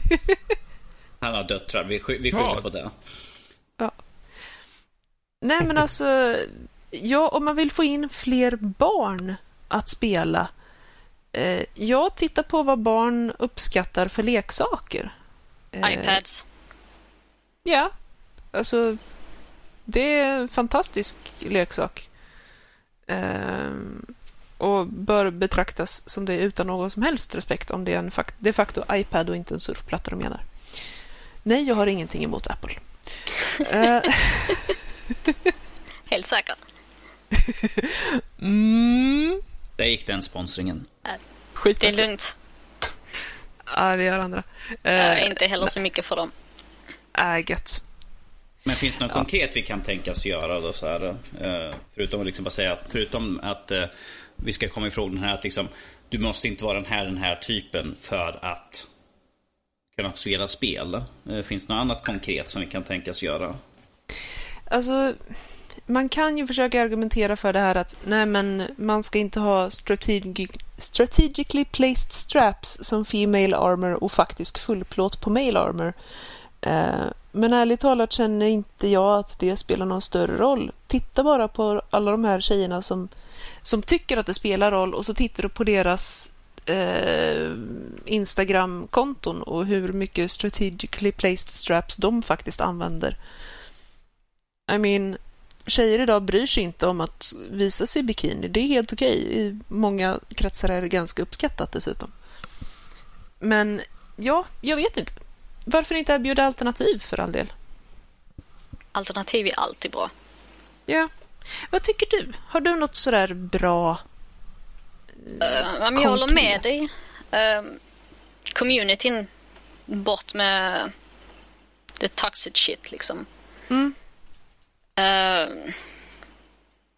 Han har döttrar. Vi, vi skyller ja. på det. Ja. Nej, men alltså... Ja, om man vill få in fler barn att spela jag tittar på vad barn uppskattar för leksaker. Eh, iPads. Ja, alltså det är en fantastisk leksak. Eh, och bör betraktas som det utan någon som helst respekt om det är en fakt de facto iPad och inte en surfplatta de menar. Nej, jag har ingenting emot Apple. Helt säkert. mm. Där gick den sponsringen. Skit det är lugnt. Ja, vi har andra. Uh, inte heller så mycket för dem. Äh, gött. Men finns det något ja. konkret vi kan tänkas göra då så här? Uh, förutom att liksom bara säga, förutom att uh, vi ska komma ifrån den här att liksom, du måste inte vara den här, den här typen för att kunna spela spel. Uh, finns det något annat konkret som vi kan tänkas göra? Alltså, man kan ju försöka argumentera för det här att nej men man ska inte ha strategic, strategically placed straps som female armor och faktisk fullplåt på male armor. Eh, men ärligt talat känner inte jag att det spelar någon större roll. Titta bara på alla de här tjejerna som, som tycker att det spelar roll och så tittar du på deras eh, Instagram-konton och hur mycket strategically placed straps de faktiskt använder. I mean, tjejer idag bryr sig inte om att visa sig i bikini. Det är helt okej. I många kretsar är det ganska uppskattat dessutom. Men ja, jag vet inte. Varför inte erbjuda alternativ för all del? Alternativ är alltid bra. Ja. Vad tycker du? Har du något sådär bra uh, Jag håller med dig. Uh, communityn, bort med the toxic shit liksom. Mm. Uh,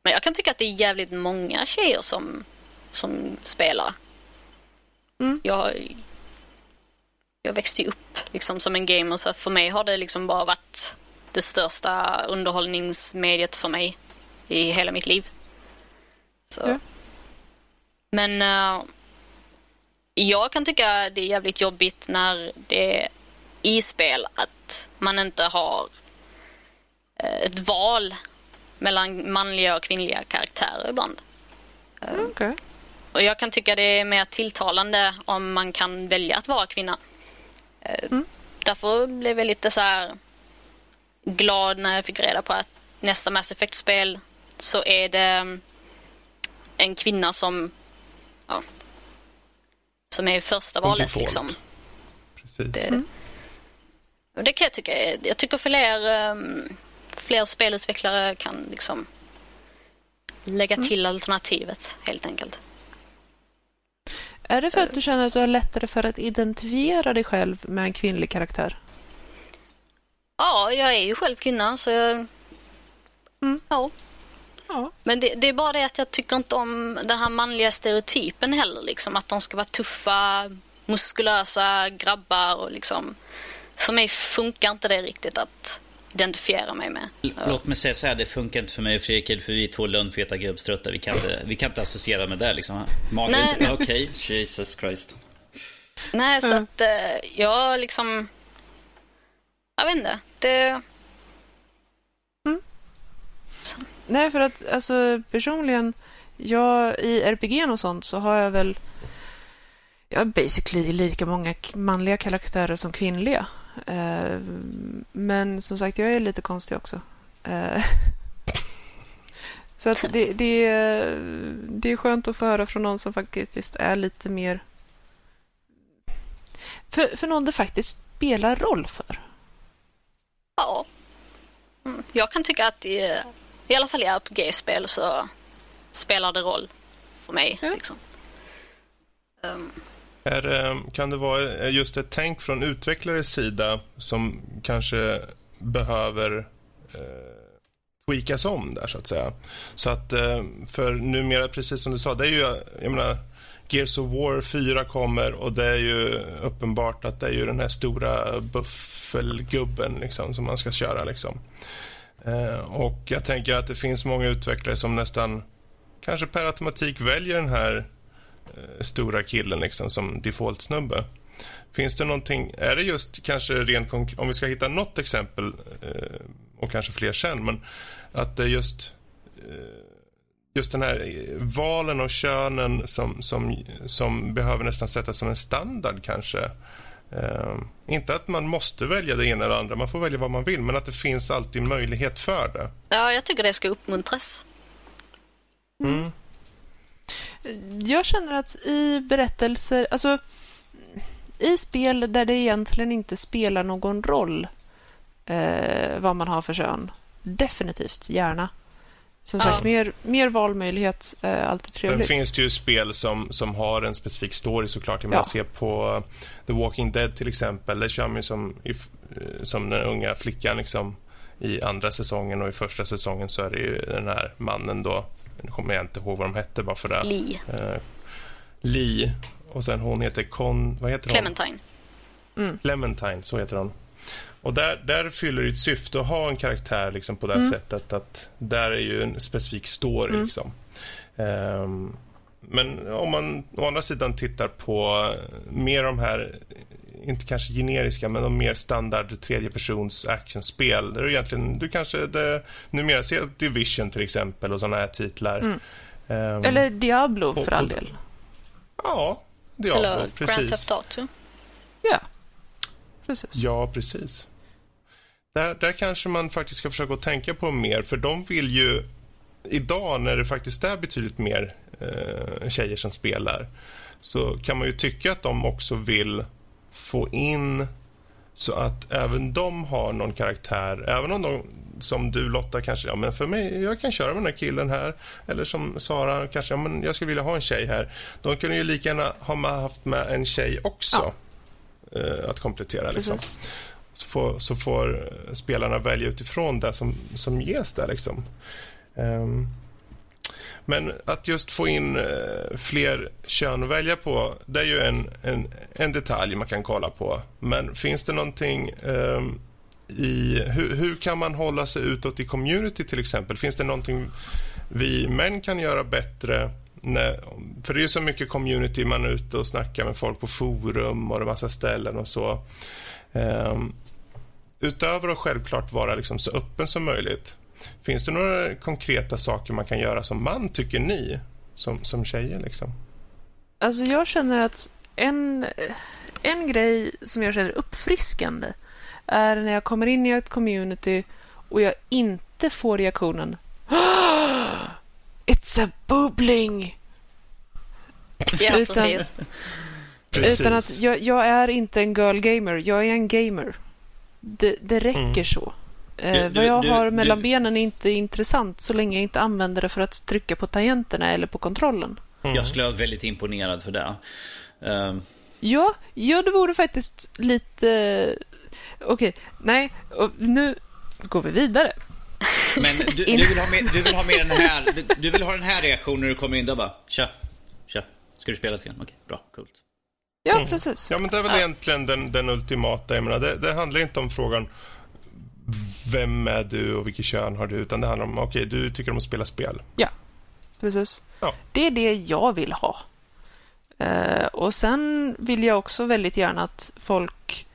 men jag kan tycka att det är jävligt många tjejer som, som spelar. Mm. Jag, jag växte upp liksom som en gamer så för mig har det liksom bara varit det största underhållningsmediet för mig i hela mitt liv. Så. Mm. Men uh, jag kan tycka det är jävligt jobbigt när det är i spel att man inte har ett val mellan manliga och kvinnliga karaktärer ibland. Uh, okay. Och jag kan tycka det är mer tilltalande om man kan välja att vara kvinna. Mm. Därför blev jag lite så här glad när jag fick reda på att nästa Mass Effect-spel så är det mm, en kvinna som ja, som är första valet. Liksom. Precis. Det, mm. det kan jag tycka. Jag tycker fler, um, fler spelutvecklare kan liksom lägga mm. till alternativet helt enkelt. Är det för att du känner att du har lättare för att identifiera dig själv med en kvinnlig karaktär? Ja, jag är ju själv kvinna så jag... Mm. Ja. ja. Men det, det, är bara det att jag tycker inte om den här manliga stereotypen heller. Liksom, att de ska vara tuffa, muskulösa grabbar och liksom... För mig funkar inte det riktigt att identifiera mig med. Låt mig säga så här, det funkar inte för mig och Fredrik, för vi är två lönnfeta gubbstruttar. Vi kan inte, vi kan inte associera med det liksom. Magen, okej, okay. Jesus Christ. Nej, så att uh, jag liksom... Jag vet inte. Det... Mm. Nej, för att alltså personligen, jag i RPG och sånt så har jag väl jag har basically lika många manliga karaktärer som kvinnliga. Eh, men som sagt, jag är lite konstig också. Eh, så att det, det, det är skönt att få höra från någon som faktiskt är lite mer... För, för någon det faktiskt spelar roll för. Ja. Mm. Jag kan tycka att i, i alla fall i RPG-spel så spelar det roll för mig. Ja. Liksom. Um, här eh, kan det vara eh, just ett tänk från utvecklares sida som kanske behöver eh, tweakas om där, så att säga? Så att, eh, för numera, precis som du sa, det är ju, jag menar, Gears of War 4 kommer och det är ju uppenbart att det är ju den här stora buffelgubben liksom, som man ska köra. Liksom. Eh, och jag tänker att det finns många utvecklare som nästan kanske per automatik väljer den här stora killen liksom som default-snubbe. Finns det någonting, är det just kanske rent om vi ska hitta något exempel eh, och kanske fler sen, men att det just eh, just den här valen och könen som, som, som behöver nästan sättas som en standard kanske. Inte att man måste välja det ena eller andra, man får välja vad man vill, men att det finns alltid möjlighet för det. Ja, jag tycker det ska uppmuntras. Mm. Jag känner att i berättelser, alltså i spel där det egentligen inte spelar någon roll eh, vad man har för kön, definitivt gärna. som sagt, mer, mer valmöjlighet är alltid trevligt. Sen finns det ju spel som, som har en specifik story såklart. Om man ser på The Walking Dead till exempel. Där kör man ju som, som den unga flickan liksom i andra säsongen och i första säsongen så är det ju den här mannen då. Nu kommer jag inte ihåg vad de hette bara för det. Lee. Uh, Lee. Och sen hon heter Con... Vad heter Clementine. hon? Mm. Clementine, så heter hon. Och där, där fyller det ett syfte att ha en karaktär liksom, på det mm. sättet att där är ju en specifik story. Mm. Liksom. Um, men om man å andra sidan tittar på mer de här, inte kanske generiska, men de mer standard tredjepersons actionspel. Där du egentligen, du kanske det, numera ser Division till exempel och sådana här titlar. Mm. Um, Eller Diablo på, för all del. Ja, Diablo, Eller precis. Grand Theft Auto. Ja, precis. Ja, precis. Där, där kanske man faktiskt ska försöka tänka på mer, för de vill ju idag när det faktiskt är betydligt mer eh, tjejer som spelar så kan man ju tycka att de också vill få in så att även de har någon karaktär. Även om de, som du Lotta kanske, ja men för mig, jag kan köra med den här killen här. Eller som Sara, kanske, ja men jag skulle vilja ha en tjej här. De kunde ju lika gärna ha haft med en tjej också. Ja. Eh, att komplettera liksom. Så får, så får spelarna välja utifrån det som, som ges där liksom. Um, men att just få in eh, fler kön att välja på, det är ju en, en, en detalj man kan kolla på. Men finns det någonting um, i... Hur, hur, kan man hålla sig utåt i community till exempel? Finns det någonting vi män kan göra bättre? När, för det är ju så mycket community, man är ute och snackar med folk på forum och en massa ställen och så. Um, utöver att självklart vara liksom så öppen som möjligt, finns det några konkreta saker man kan göra som man, tycker ni, som, som tjejer? Liksom? Alltså jag känner att en, en grej som jag känner uppfriskande är när jag kommer in i ett community och jag inte får reaktionen It's a bubbling! Ja, utan, precis. Utan att jag, jag, är inte en girl gamer, jag är en gamer. Det, det räcker mm. så. Eh, vad jag du, har mellan du, benen är inte intressant så länge jag inte använder det för att trycka på tangenterna eller på kontrollen. Mm. Jag skulle vara väldigt imponerad för det. Uh. Ja, ja, det vore faktiskt lite... Okej, okay, nej, nu går vi vidare. Men du, du, vill ha mer, du vill ha mer den här, du, vill ha den här reaktionen när du kommer in där bara, tja, tja, ska du spela lite Okej, bra, coolt. Ja, mm. precis. Ja, men det är väl ja. egentligen den, den ultimata. Jag menar, det, det, handlar inte om frågan vem är du och vilket kön har du, utan det handlar om okej, okay, du tycker om att spela spel. Ja, precis. Ja. Det är det jag vill ha. Uh, och sen vill jag också väldigt gärna att folk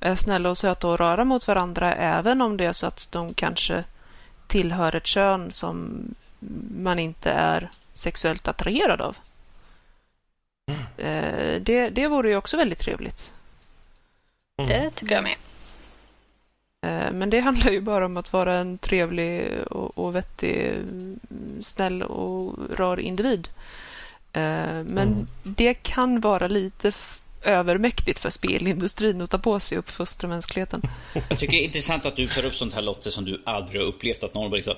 är snälla och söta och röra mot varandra, även om det är så att de kanske tillhör ett kön som man inte är sexuellt attraherad av. Mm. Det, det vore ju också väldigt trevligt. Mm. Det tycker jag med. Men det handlar ju bara om att vara en trevlig och, och vettig, snäll och rar individ. Eh, men mm. det kan vara lite övermäktigt för spelindustrin att ta på sig och uppfostra mänskligheten. Jag tycker det är intressant att du tar upp sånt här Lotte som du aldrig har upplevt att någon bara liksom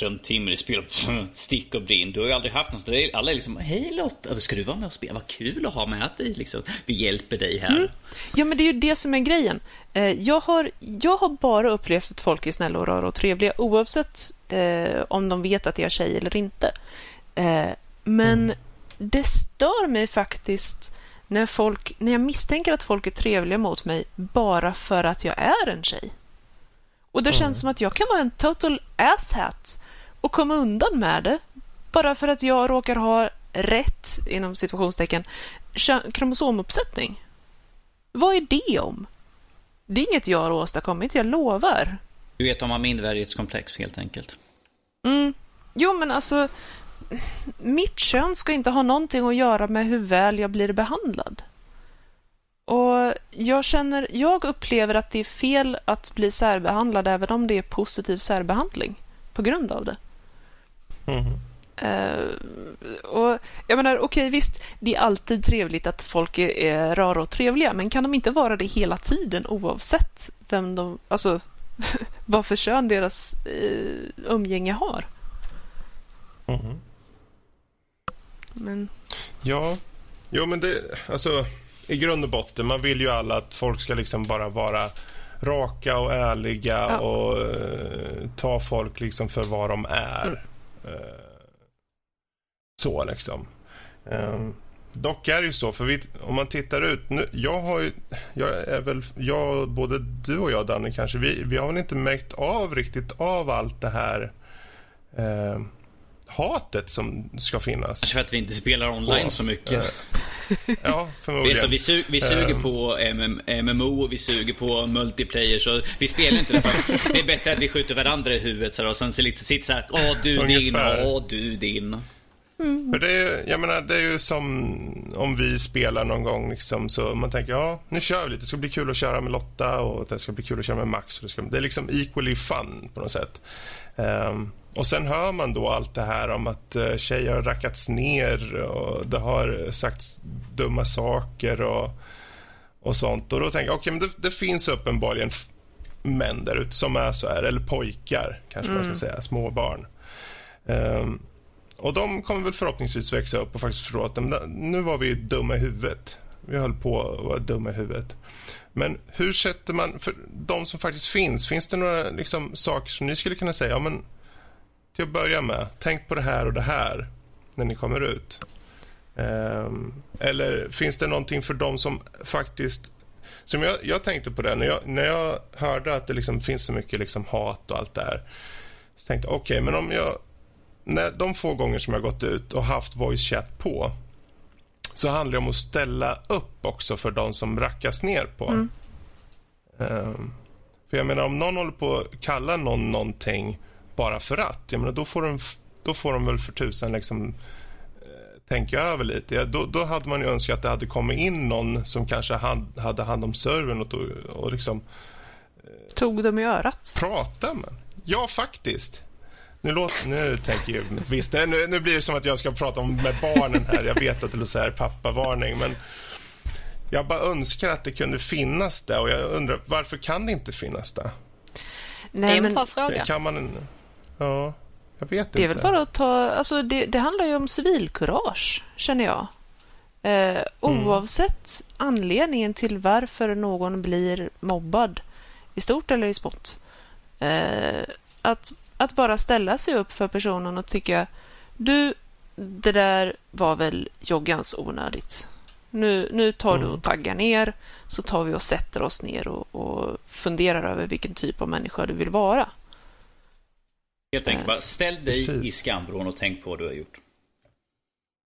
fruntimmer i spel. Stick och brinn. Du har ju aldrig haft något. Alla är liksom, hej Lotta, ska du vara med och spela? Vad kul att ha med dig liksom. Vi hjälper dig här. Mm. Ja, men det är ju det som är grejen. Eh, jag har, jag har bara upplevt att folk är snälla och rara och trevliga oavsett eh, om de vet att jag är tjej eller inte. Eh, men mm. det stör mig faktiskt när, folk, när jag misstänker att folk är trevliga mot mig bara för att jag är en tjej. Och det mm. känns som att jag kan vara en total asshat och komma undan med det bara för att jag råkar ha rätt, inom situationstecken, kromosomuppsättning. Vad är det om? Det är inget jag har åstadkommit, jag lovar. Du vet, de har mindervärdighetskomplex helt enkelt. Mm. Jo, men alltså, mitt kön ska inte ha någonting att göra med hur väl jag blir behandlad. Och jag känner, jag upplever att det är fel att bli särbehandlad även om det är positiv särbehandling på grund av det. Mm. Uh, och jag menar, okej okay, visst, det är alltid trevligt att folk är, är rara och trevliga, men kan de inte vara det hela tiden oavsett vem de, alltså vad för kön deras uh, umgänge har? Mm. Men... Ja, jo men det, alltså i grund och botten, man vill ju alla att folk ska liksom bara vara raka och ärliga ja. och uh, ta folk liksom för vad de är. Mm. Uh, så liksom. Um, dock är det ju så, för vi, om man tittar ut... Nu, jag har ju... Jag är väl... Jag, både du och jag, Danny, kanske, vi, vi har väl inte märkt av riktigt av allt det här uh, hatet som ska finnas. Kanske för att vi inte spelar online på, så mycket. Ja, förmodligen. Så vi, su vi suger um, på MM MMO och vi suger på multiplayer. Så vi spelar inte det för det är bättre att vi skjuter varandra i huvudet så och sen sitter så här. Åh du din, åh du din. Mm. För det är, jag menar, det är ju som om vi spelar någon gång liksom, så man tänker ja, nu kör vi lite. Det ska bli kul att köra med Lotta och det ska bli kul att köra med Max. Det, ska, det är liksom equally fun på något sätt. Um, och sen hör man då allt det här om att uh, tjejer har rackats ner och det har sagts dumma saker och, och sånt. Och då tänker jag, okej, okay, men det, det finns uppenbarligen män där ute som är så här, eller pojkar kanske mm. man ska mm. säga, små barn. Um, och de kommer väl förhoppningsvis växa upp och faktiskt förstå att nu var vi dumma i huvudet. Vi höll på att vara dumma i huvudet. Men hur sätter man, för de som faktiskt finns, finns det några liksom, saker som ni skulle kunna säga, ja men till att börja med, tänk på det här och det här när ni kommer ut. Um, eller finns det någonting för de som faktiskt som jag, jag tänkte på det när jag, när jag hörde att det liksom finns så mycket liksom hat och allt det här. Så tänkte jag, okej, okay, men om jag när de få gånger som jag gått ut och haft voice chat på så handlar det om att ställa upp också för de som rackas ner på. Mm. Um, för jag menar, om någon håller på att kalla någon någonting bara för att, jag menar, då, får de, då får de väl för tusan liksom eh, tänka över lite. Ja, då, då, hade man ju önskat att det hade kommit in någon som kanske hand, hade hand om servern och, och liksom... Eh, Tog dem i örat? Prata med Ja, faktiskt. Nu, låt, nu tänker jag... Visst, nu, nu blir det som att jag ska prata om med barnen här. Jag vet att det låter så här pappavarning, men jag bara önskar att det kunde finnas det och jag undrar varför kan det inte finnas det? Nej, det är en bra fråga. Kan man... Ja, jag vet inte. Det är väl bara att ta... Alltså det, det handlar ju om civilkurage, känner jag. Eh, mm. oavsett mm. anledningen till varför någon blir mobbad, i stort eller i smått. Eh, att att bara ställa sig upp för personen och tycka du, det där var väl joggans onödigt. Nu, nu tar du och mm. taggar ner så tar vi och sätter oss ner och, och funderar över vilken typ av människa du vill vara. Helt enkelt bara ställ dig Precis. i skambron och tänk på vad du har gjort.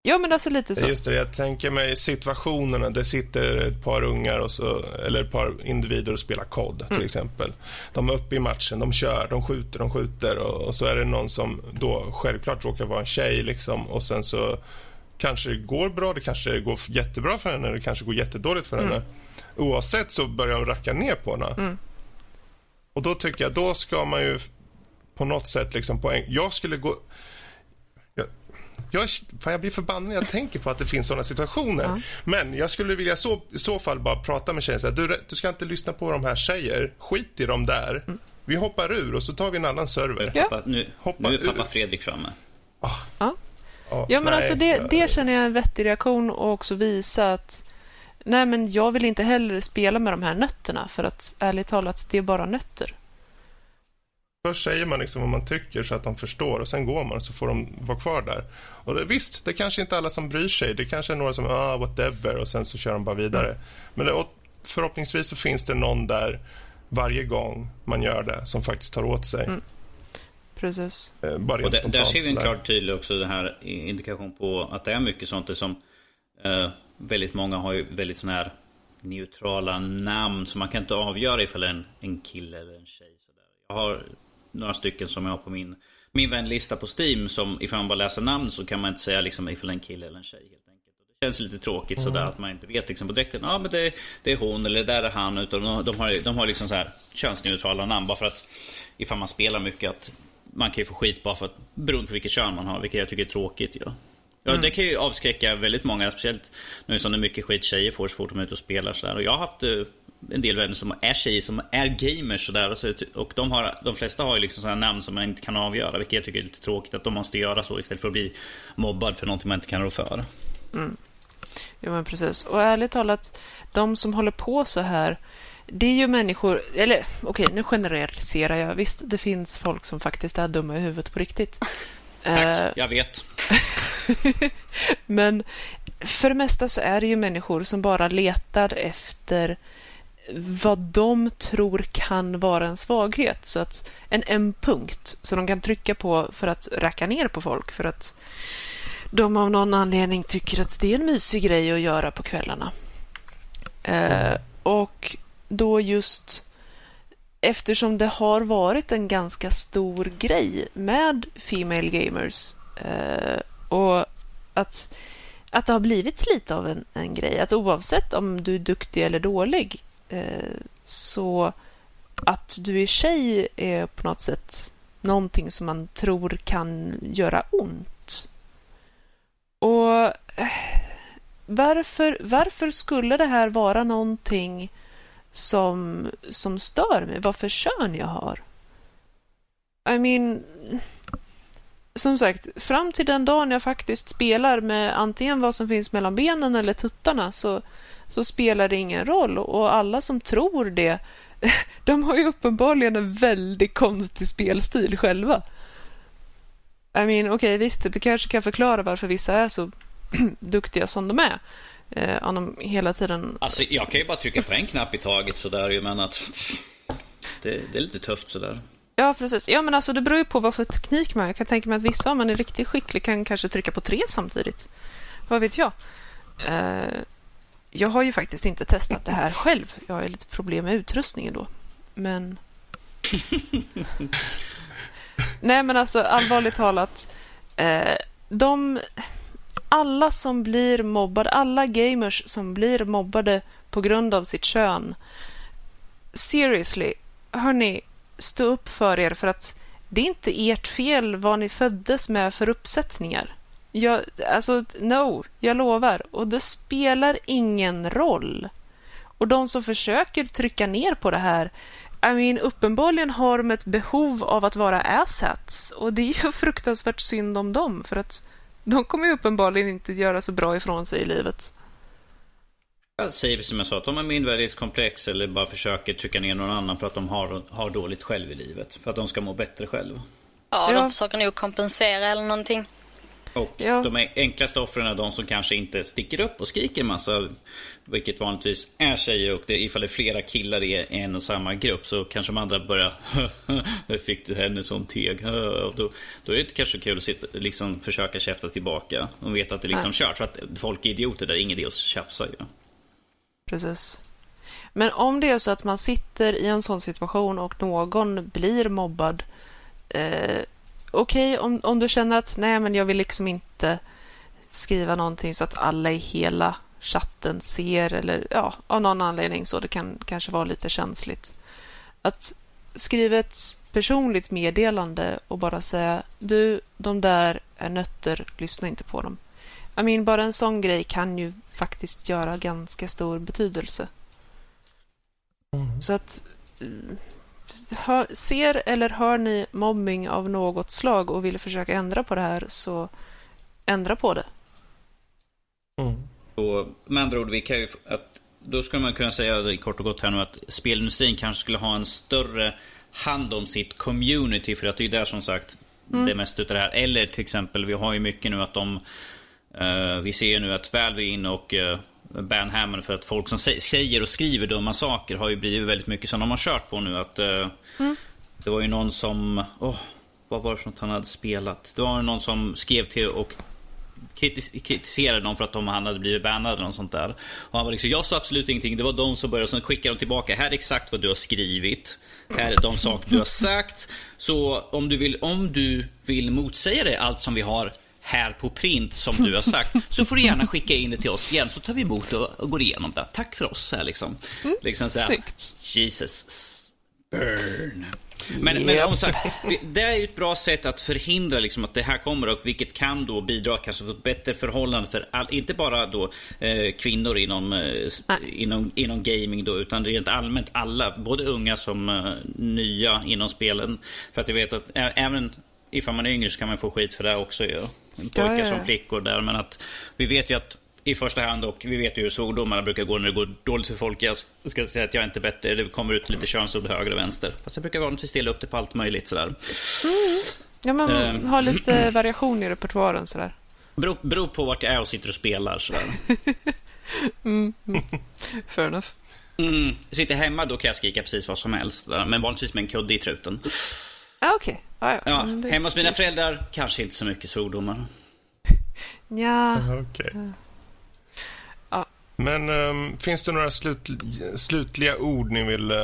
Ja, men alltså lite så. Just det, jag tänker mig situationerna. Det sitter ett par ungar, och så, eller ett par individer och spelar kod till mm. exempel. De är uppe i matchen, de kör, de skjuter, de skjuter och, och, så är det någon som då självklart råkar vara en tjej liksom och sen så kanske det går bra, det kanske går jättebra för henne, det kanske går jättedåligt för mm. henne. Oavsett så börjar de racka ner på henne. Mm. Och då tycker jag, då ska man ju på något sätt liksom poäng... Jag skulle gå jag, fan, jag blir förbannad när jag tänker på att det finns såna situationer. Ja. Men jag skulle vilja så, i så fall bara prata med tjejen så här, du, du ska inte lyssna på vad de här säger. Skit i dem där. Mm. Vi hoppar ur och så tar vi en annan server. Ja. Pappa, nu, Hoppa nu är pappa ur. Fredrik framme. Oh. Ja. Oh, ja, men nej, alltså det, det känner jag är en vettig reaktion och också visa att nej, men jag vill inte heller spela med de här nötterna för att ärligt talat, det är bara nötter. Först säger man liksom vad man tycker så att de förstår och sen går man så får de vara kvar där. Och det, visst, det kanske inte är alla som bryr sig. Det kanske är några som, ah, whatever och sen så kör de bara vidare. Mm. Men det, förhoppningsvis så finns det någon där varje gång man gör det som faktiskt tar åt sig. Mm. Precis. Eh, bara och där, där ser vi en klart tydlig också den här indikation på att det är mycket sånt som eh, väldigt många har ju väldigt såna här neutrala namn så man kan inte avgöra ifall det är en, en kille eller en tjej. Jag har några stycken som jag har på min, min vänlista på Steam. Som ifall man bara läser namn så kan man inte säga liksom ifall det är en kille eller en tjej. Helt enkelt. Det känns lite tråkigt mm. sådär att man inte vet liksom på direkten. Ja ah, men det, det, är hon eller det där är han. Utan de, de har, de har liksom så här könsneutrala namn. Bara för att ifall man spelar mycket att man kan ju få skit bara för att beroende på vilket kön man har. Vilket jag tycker är tråkigt. Ja. Ja, mm. det kan ju avskräcka väldigt många. Speciellt nu som det är mycket skit tjejer får så fort de är ute och spelar. Så där. Och jag har haft eh, en del vänner som är tjejer som är gamers och, där, och, så, och de, har, de flesta har ju liksom sådana namn som man inte kan avgöra. Vilket jag tycker är lite tråkigt att de måste göra så istället för att bli mobbad för någonting man inte kan rå för. Mm. Ja men precis. Och ärligt talat, de som håller på så här det är ju människor, eller okej okay, nu generaliserar jag. Visst, det finns folk som faktiskt är dumma i huvudet på riktigt. Tack, uh, jag vet. men för det mesta så är det ju människor som bara letar efter vad de tror kan vara en svaghet. Så att en, en punkt som de kan trycka på för att racka ner på folk. För att de av någon anledning tycker att det är en mysig grej att göra på kvällarna. Eh, och då just eftersom det har varit en ganska stor grej med Female Gamers eh, och att att det har blivit lite av en, en grej. Att oavsett om du är duktig eller dålig Eh, så att du är tjej är på något sätt någonting som man tror kan göra ont. Och eh, varför, varför skulle det här vara någonting som, som stör mig? Vad för kön jag har? I mean, som sagt, fram till den dagen jag faktiskt spelar med antingen vad som finns mellan benen eller tuttarna så, så spelar det ingen roll. Och alla som tror det, de har ju uppenbarligen en väldigt konstig spelstil själva. I mean, okej, okay, visst, det kanske kan förklara varför vissa är så duktiga som de är. Eh, om de hela tiden... Alltså, jag kan ju bara trycka på en knapp i taget sådär men att det, det är lite tufft sådär. Ja, precis. Ja, men alltså det beror ju på vad för teknik man har. Jag kan tänka mig att vissa, om man är riktigt skicklig, kan kanske trycka på tre samtidigt. Vad vet jag? Uh, jag har ju faktiskt inte testat det här själv. Jag har lite problem med utrustningen då. Men... Nej, men alltså allvarligt talat. Uh, de... Alla som blir mobbade, alla gamers som blir mobbade på grund av sitt kön. Seriously, hörni, stå upp för er för att det är inte ert fel vad ni föddes med för uppsättningar. Jag, alltså, no, jag lovar. Och det spelar ingen roll. Och de som försöker trycka ner på det här, I mean, uppenbarligen har de ett behov av att vara asshats. Och det är ju fruktansvärt synd om dem, för att de kommer ju uppenbarligen inte göra så bra ifrån sig i livet. Jag säger som jag sa, att de har mindervärdighetskomplex eller bara försöker trycka ner någon annan för att de har, har dåligt själv i livet. För att de ska må bättre själv. Ja, de försöker nog kompensera eller någonting. Och ja. de enklaste offren är de som kanske inte sticker upp och skriker massa. Vilket vanligtvis är tjejer och det, ifall det är flera killar i en och samma grupp så kanske de andra börjar Hur fick du henne som teg? Då, då är det kanske kul att sitta, liksom, försöka käfta tillbaka. De vet att det är liksom ja. kört för att folk är idioter där, ingen idé att tjafsa ju. Precis. Men om det är så att man sitter i en sån situation och någon blir mobbad. Eh, Okej, okay, om, om du känner att nej, men jag vill liksom inte skriva någonting så att alla i hela chatten ser eller ja, av någon anledning så det kan kanske vara lite känsligt. Att skriva ett personligt meddelande och bara säga du, de där är nötter, lyssna inte på dem. I mean, bara en sån grej kan ju faktiskt göra ganska stor betydelse. Mm. Så att eh, hör, ser eller hör ni mobbing av något slag och vill försöka ändra på det här så ändra på det. Mm. Och med andra ord, vi kan ju, att, då skulle man kunna säga kort och gott här nu att spelindustrin kanske skulle ha en större hand om sitt community för att det är där som sagt mm. det mesta utav det här. Eller till exempel, vi har ju mycket nu att de Uh, vi ser nu att Valve är inne och uh, ban Hammond för att folk som säger och skriver dumma saker har ju blivit väldigt mycket som de har kört på nu. Att, uh, mm. Det var ju någon som, oh, vad var det för något han hade spelat? Det var någon som skrev till och kritis kritiserade dem för att de, han hade blivit bannad eller något sånt där. Och han var liksom, jag sa absolut ingenting. Det var de som började, sen skickade de tillbaka. Här är exakt vad du har skrivit. Här är de saker du har sagt. Så om du vill, om du vill motsäga det, allt som vi har här på print som du har sagt så får du gärna skicka in det till oss igen så tar vi emot och, och går igenom det. Tack för oss här liksom. Mm, liksom så här, Jesus. Burn. Men, yep. men om sagt, det är ju ett bra sätt att förhindra liksom att det här kommer och vilket kan då bidra kanske till ett bättre förhållande för all, inte bara då eh, kvinnor inom, eh, inom, inom gaming då utan rent allmänt alla, både unga som eh, nya inom spelen. För att jag vet att även ifall man är yngre så kan man få skit för det också ju. Pojkar ja, som flickor där. Men att vi vet ju att i första hand och vi vet ju hur svordomarna brukar gå när det går dåligt för folk. Jag ska säga att jag är inte bättre. Det kommer ut lite könsord höger och vänster. Fast jag brukar vanligtvis dela upp det på allt möjligt sådär. Mm. Ja, man uh, har lite variation i repertoaren sådär. Beror, beror på vart jag är och sitter och spelar sådär. mm, mm. Fair enough. Mm. Sitter hemma då kan jag skrika precis vad som helst. Men vanligtvis med en kudde i truten. Ah, Okej. Okay. Ah, ja. ja. Hemma hos mina föräldrar kanske inte så mycket svordomar. ja. Okej. Okay. Ja. Men um, finns det några slut, slutliga ord ni vill uh,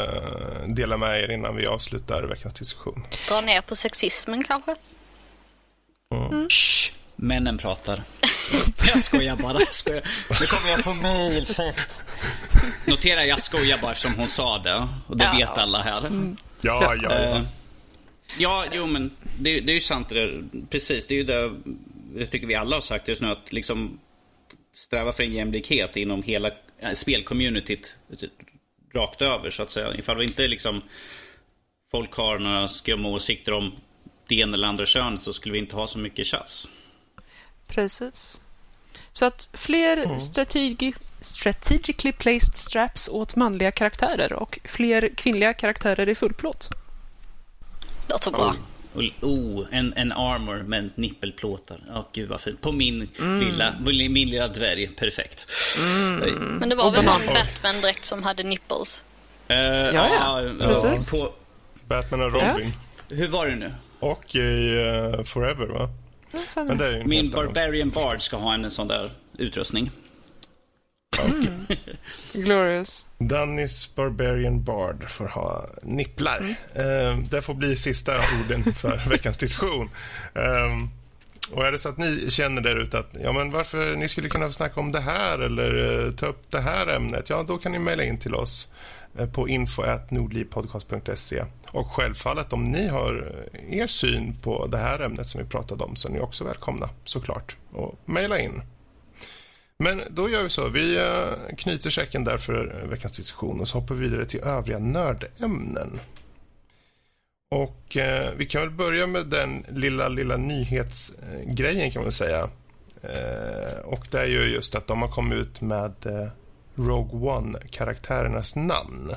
dela med er innan vi avslutar veckans diskussion? Dra ner på sexismen kanske? Mm. Mm. Shh, männen pratar. jag skojar bara. Jag skojar. Nu kommer jag få mejl. Notera, jag skojar bara eftersom hon sa det. Och det ja. vet alla här. Mm. Ja, ja, ja. Uh, Ja, jo men det, det är ju sant det där. Precis, det är ju det, det tycker vi alla har sagt just nu att liksom sträva för en jämlikhet inom hela äh, spelcommunityt rakt över så att säga. Ifall vi inte liksom folk har några skumma åsikter om det ena eller andra könet så skulle vi inte ha så mycket tjafs. Precis. Så att fler mm. strategi strategically placed straps åt manliga karaktärer och fler kvinnliga karaktärer i fullplåt. Låter bra. Oh, oh, en, en armor med nippelplåtar. oh, gud vad fint. På min, mm. lilla, min lilla dvärg. Perfekt. Mm. Men det var väl någon Batman-dräkt som hade nipples? Uh, ja, ja. ja precis. På... Batman och Robin. Ja. Hur var det nu? Och i uh, Forever, va? Min Barbarian Bard ska ha en sån där utrustning. Mm. Glorious. Dannys Barbarian Bard får ha nipplar. Mm. Eh, det får bli sista orden för veckans diskussion. Eh, och är det så att ni känner där ute att ja, men varför ni skulle kunna snacka om det här eller eh, ta upp det här ämnet, ja då kan ni mejla in till oss eh, på info.nordlivpodcast.se. Och självfallet om ni har er syn på det här ämnet som vi pratade om så är ni också välkomna såklart och mejla in. Men då gör vi så. Vi eh, knyter säcken där för eh, veckans diskussion och så hoppar vi vidare till övriga nördämnen. Och eh, vi kan väl börja med den lilla, lilla nyhetsgrejen kan man säga. Eh, och det är ju just att de har kommit ut med eh, Rogue One-karaktärernas namn.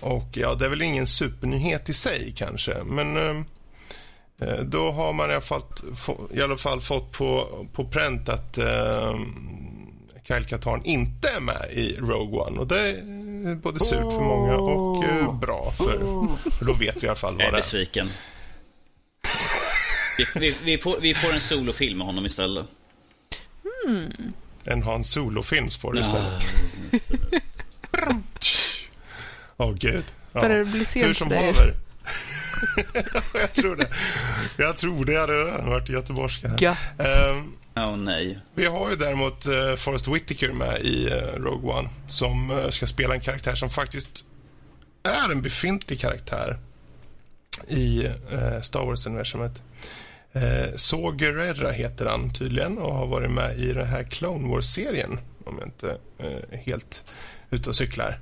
Och ja, det är väl ingen supernyhet i sig kanske, men Eh, då har man i alla fall, i alla fall fått på, på pränt att eh, Kyle Katarn inte är med i Rogue One. Och Det är både surt för många och eh, bra, för, för då vet vi i alla fall vad det är. Jag är besviken. Vi, vi, vi, får, vi får en solofilm med honom istället. Mm. En Han Solo-film får du istället. Åh, oh, gud. Ja. Hur som haver. jag tror det. Jag tror det hade varit göteborgska. Ja. Um, oh, nej. Vi har ju däremot uh, Forrest Whitaker med i uh, Rogue One som uh, ska spela en karaktär som faktiskt är en befintlig karaktär i uh, Star Wars-universumet. Uh, Saw Gerrera heter han tydligen och har varit med i den här Clone Wars-serien om jag inte är helt ute och cyklar.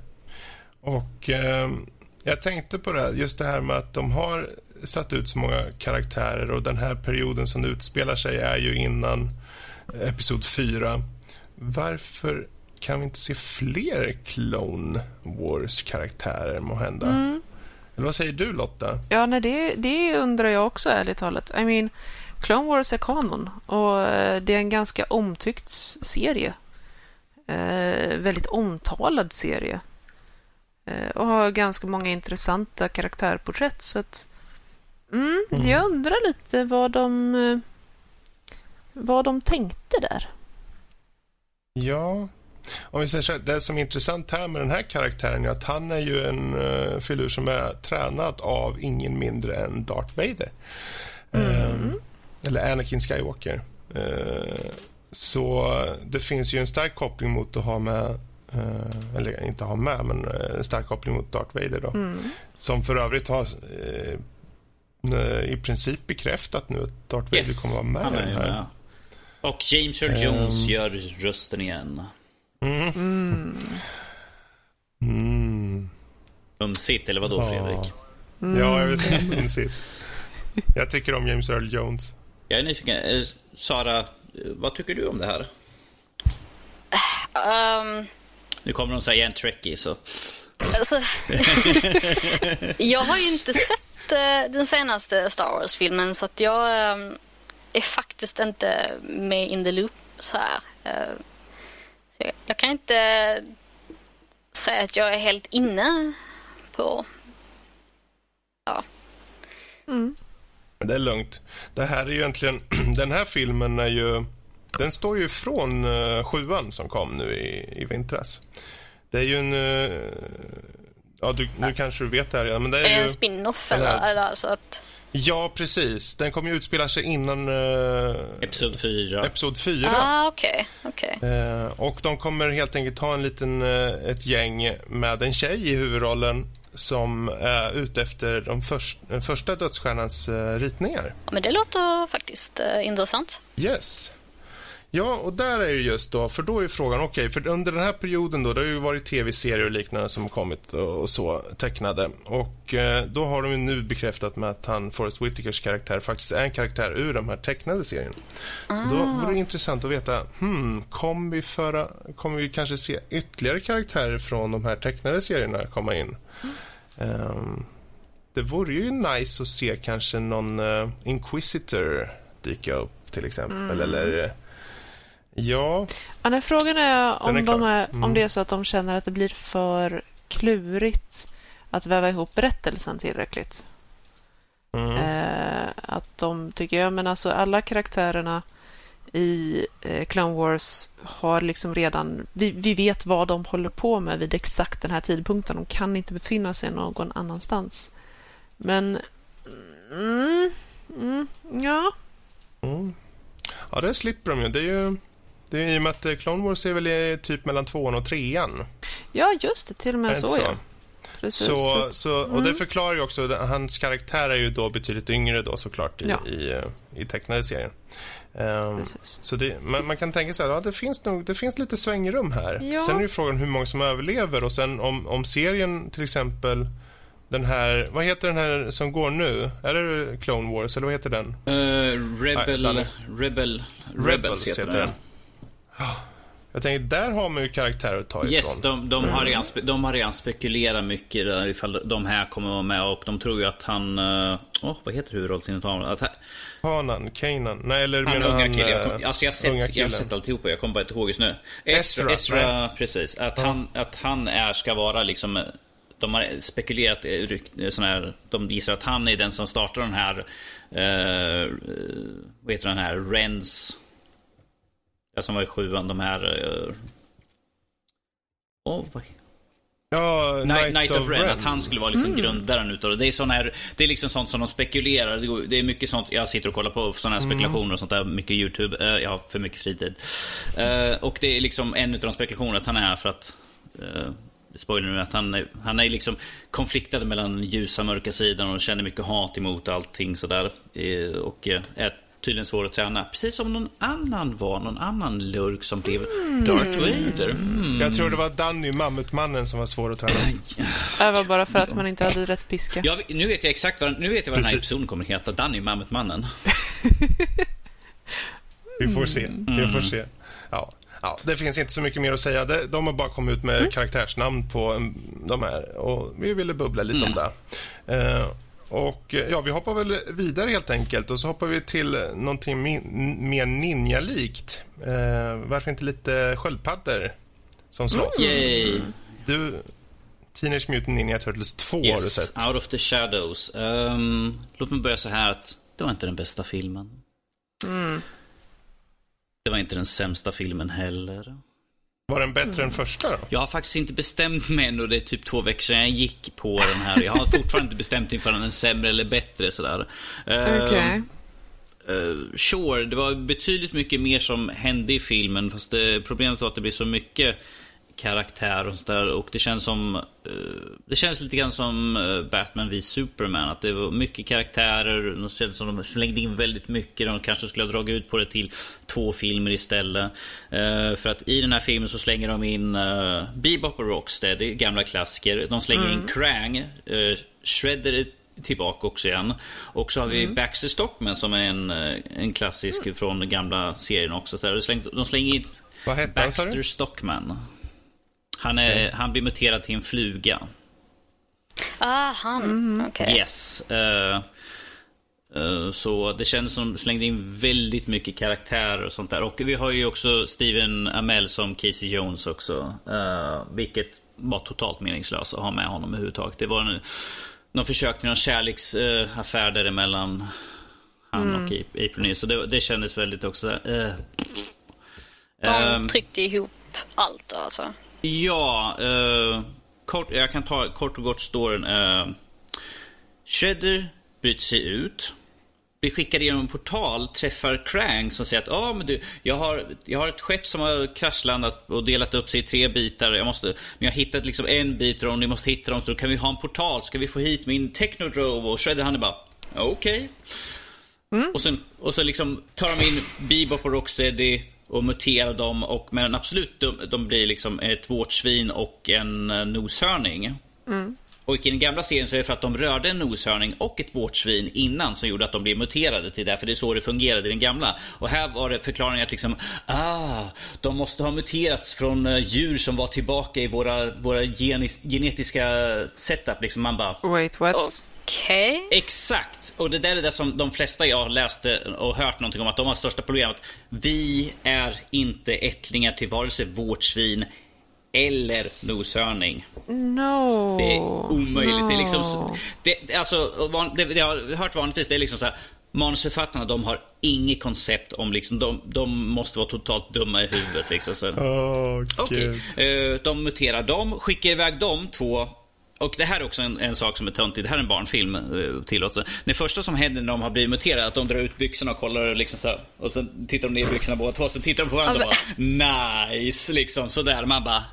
Och ehm, jag tänkte på det, just det här med att de har satt ut så många karaktärer och den här perioden som det utspelar sig är ju innan Episod 4. Varför kan vi inte se fler Clone Wars-karaktärer må hända? Mm. Eller vad säger du Lotta? Ja, nej, det, det undrar jag också ärligt talat. I mean, Clone Wars är kanon och eh, det är en ganska omtyckt serie. Eh, väldigt omtalad serie. Eh, och har ganska många intressanta karaktärporträtt. Så att, mm, mm. Jag undrar lite vad de, eh, vad de tänkte där. Ja, om vi säger så här, det som är intressant här med den här karaktären är att han är ju en uh, filur som är tränad av ingen mindre än Darth Vader. Mm. Uh, eller Anakin Skywalker. Uh, så det finns ju en stark koppling mot att ha med Uh, eller inte ha med, men en stark koppling mot Darth Vader. Då, mm. Som för övrigt har uh, i princip bekräftat nu att Darth Vader kommer vara med i den här. Och James Earl Jones um, gör rösten igen. Mm. Mm. Mm. Umsigt, eller vadå ja. Fredrik? Mm. Ja, jag vill säga umsigt. Jag tycker om James Earl Jones. Jag är nyfiken. Sara, vad tycker du om det här? Um, nu kommer de säga en trekkie så. Alltså, jag har ju inte sett uh, den senaste Star Wars-filmen så att jag um, är faktiskt inte med in the loop så här. Uh, jag, jag kan inte säga att jag är helt inne på... Ja. Mm. Det är lugnt. Det här är ju egentligen... Den här filmen är ju den står ju från uh, sjuan som kom nu i, i vintras. Det är ju en... Uh, ja, du, nu kanske du vet det här redan, men det är, är ju... en spin-off eller? eller alltså att... Ja, precis. Den kommer ju utspela sig innan... Uh, episod 4. Episod 4. Ah, okej. Okay. okay. Uh, och de kommer helt enkelt ha en liten, uh, ett gäng med en tjej i huvudrollen som är ute efter de först, den första dödsstjärnans ritningar. Ja, men det låter faktiskt intressant. Yes. Ja, och där är det just då, för då är frågan, okej, okay, för under den här perioden då, det har ju varit tv-serier och liknande som har kommit och, så tecknade. Och eh, då har de ju nu bekräftat med att han, Forrest Whitakers karaktär, faktiskt är en karaktär ur de här tecknade serierna. Så då vore det intressant att veta, hmm, kommer vi, föra, kommer vi kanske se ytterligare karaktärer från de här tecknade serierna komma in? Mm. Um, det vore ju nice att se kanske någon uh, Inquisitor dyka upp till exempel, mm. eller Ja. ja nej, frågan är om, är de är, mm. om det är så att de känner att det blir för klurigt att väva ihop berättelsen tillräckligt. Mm. Eh, att de tycker, ja men alltså alla karaktärerna i eh, Clone Wars har liksom redan, vi, vi vet vad de håller på med vid exakt den här tidpunkten. De kan inte befinna sig någon annanstans. Men, mm, mm, ja. Mm. Ja, det slipper de ju. Det är ju det är I och med att eh, Clone Wars är väl typ mellan tvåan och trean. Ja, just det. Till och med så, så, ja. Precis. Så, så, och det mm. förklarar ju också, hans karaktär är ju då betydligt yngre då såklart i, ja. i, eh, i tecknade serien. Um, så det, man, man, kan tänka sig att ja, det, finns nog, det finns lite svängrum här. Ja. Sen är ju frågan hur många som överlever och sen om, om serien till exempel den här, vad heter den här som går nu? Är det Clone Wars eller vad heter den? Uh, Rebel, Nej, Rebel, Rebels, Rebels heter, heter den. Jag tänker, där har man ju karaktärer att ta ifrån. Yes, de, de, har, redan, de har redan spekulerat mycket ifall de här kommer vara med och de tror ju att han... Åh, oh, vad heter huvudrollsinnehavaren? Hanan, Kanan, nej eller han unga han, killen. Jag, alltså jag har sett, jag har sett alltihopa, jag kommer bara inte ihåg just nu. Ezra, Ezra, Ezra precis. Att, ja. han, att han är, ska vara liksom de har spekulerat, eh, sån här, de gissar att han är den som startar den här, eh, vad heter den här, Rens som var i sjuan, de här... Uh... Oh, vad... Ja, Night, Night, Night of, of Ren, Ren, att han skulle vara liksom mm. grundaren utav det. Det är, sån här, det är liksom sånt som de spekulerar. Det är mycket sånt, jag sitter och kollar på såna här mm. spekulationer och sånt där, mycket YouTube. Uh, jag har för mycket fritid. Uh, och det är liksom en av de spekulationerna att han är här för att uh, spoiler nu, att han, är, han är liksom konfliktad mellan ljusa och mörka sidan och känner mycket hat emot allting sådär. Och är tydligen svår att träna. Precis som någon annan var, någon annan lurk som blev mm. Darth Vader. Mm. Jag tror det var Danny, mammutmannen, som var svår att träna. Det var bara för att man inte hade rätt piska. Ja, nu vet jag exakt vad, nu vet jag vad den här episoden kommer att heta. Danny, mammutmannen. Vi får se. Vi får se. Ja. Ja, det finns inte så mycket mer att säga. De har bara kommit ut med mm. karaktärsnamn på de här och vi ville bubbla lite mm. om det. Uh, och eh, ja, vi hoppar väl vidare helt enkelt och så hoppar vi till någonting mer ninja-likt. Eh, varför inte lite sköldpaddor som slåss? Mm. Du, Teenage Mutant Ninja Turtles 2 yes, har du sett. Out of the Shadows. Um, låt mig börja så här att det var inte den bästa filmen. Mm. Det var inte den sämsta filmen heller. Var den bättre mm. än första då? Jag har faktiskt inte bestämt mig än och det är typ två veckor sedan jag gick på den här. Jag har fortfarande inte bestämt mig för den är sämre eller bättre sådär. Okej. Okay. Uh, uh, sure, det var betydligt mycket mer som hände i filmen. Fast det, problemet var att det blir så mycket karaktär och sådär. Och det känns som... Eh, det känns lite grann som eh, Batman v Superman. Att det var mycket karaktärer. Det känns som de slängde in väldigt mycket. De kanske skulle ha dragit ut på det till två filmer istället. Eh, för att i den här filmen så slänger de in Bebop och Rocksteady, gamla klassiker. De slänger mm. in Krang. Shredder tillbaka också igen. Och så har vi mm. Baxter Stockman som är en, en klassisk mm. från gamla serien också. de, slänger, de slänger in Baxter Stockman. Han, är, mm. han blir muterad till en fluga. Ah, han. Mm. Okej. Okay. Yes. Uh, uh, så det kändes som de slängde in väldigt mycket karaktärer och sånt där. Och vi har ju också Steven Amell som Casey Jones också. Uh, vilket var totalt meningslöst att ha med honom överhuvudtaget. Det var en någon försök till någon kärleksaffär uh, däremellan han mm. och April Så det, det kändes väldigt också... Uh, De tryckte ihop allt alltså? Ja, uh, kort, jag kan ta kort och gott storyn. Uh, Shredder bryter sig ut. Blir skickad genom en portal, träffar Krang som säger att ah, men du, jag, har, jag har ett skepp som har kraschlandat och delat upp sig i tre bitar. Jag måste, ni har hittat liksom en bit och ni måste hitta dem. Så kan vi ha en portal. Ska vi få hit min Technodrome? Och Shredder han är bara okej. Okay. Mm. Och sen, och sen liksom tar de in Bebop och Rocksteady och muterar dem. Och, men absolut, de, de blir liksom ett vårtsvin och en uh, noshörning. Mm. Och i den gamla serien så är det för att de rörde en noshörning och ett vårtsvin innan som gjorde att de blev muterade till det. För det är så det fungerade i den gamla. Och här var det förklaringen att liksom, ah, de måste ha muterats från uh, djur som var tillbaka i våra, våra genis, genetiska setup. Liksom man bara... Wait, what? Okej. Okay. Exakt! Och det där är det som de flesta jag läste och hört någonting om att de har största problemet. Vi är inte ättlingar till vare sig vårtsvin eller noshörning. No. Det är omöjligt. No. Det är liksom, det, alltså, det, det, jag har hört vanligtvis, det är liksom så här. Manusförfattarna de har inget koncept om liksom, de, de måste vara totalt dumma i huvudet. Liksom, så. Oh, okay. uh, de muterar dem, skickar iväg dem två och det här är också en, en sak som är töntig. Det här är en barnfilm, eh, tillåts. Det första som händer när de har blivit muterade är att de drar ut byxorna och kollar och liksom så här, Och sen tittar de ner i byxorna båda två. Sen tittar de på varandra och bara nice, liksom sådär. Man bara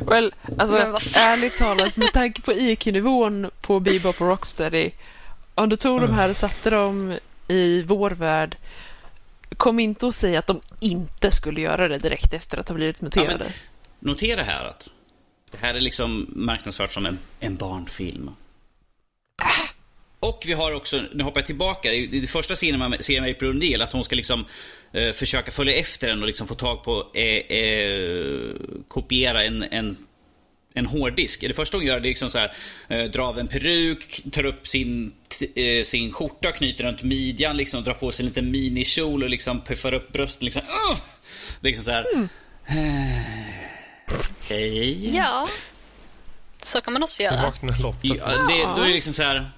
Well, alltså ärligt talat, med tanke på IQ-nivån på Bebop och Rocksteady. Om du tog de här och satte dem i vår värld. Kom inte och säga att de inte skulle göra det direkt efter att ha blivit muterade. Ja, notera här att det här är liksom marknadsfört som en, en barnfilm. Och vi har också, nu hoppar jag tillbaka, i det första scenen man ser med April O'Neil att hon ska liksom eh, försöka följa efter den och liksom få tag på, eh, eh, kopiera en, en en hårddisk. Det första hon gör det är liksom så här, eh, dra av en peruk, tar upp sin, eh, sin skjorta, knyter runt midjan, liksom, drar på sig en liten minikjol och liksom puffar upp brösten. Liksom, uh! Det är liksom så här, mm. Hej. Ja. Så kan man också göra. Vaknar Lotta. Ja, det, då är det liksom så här.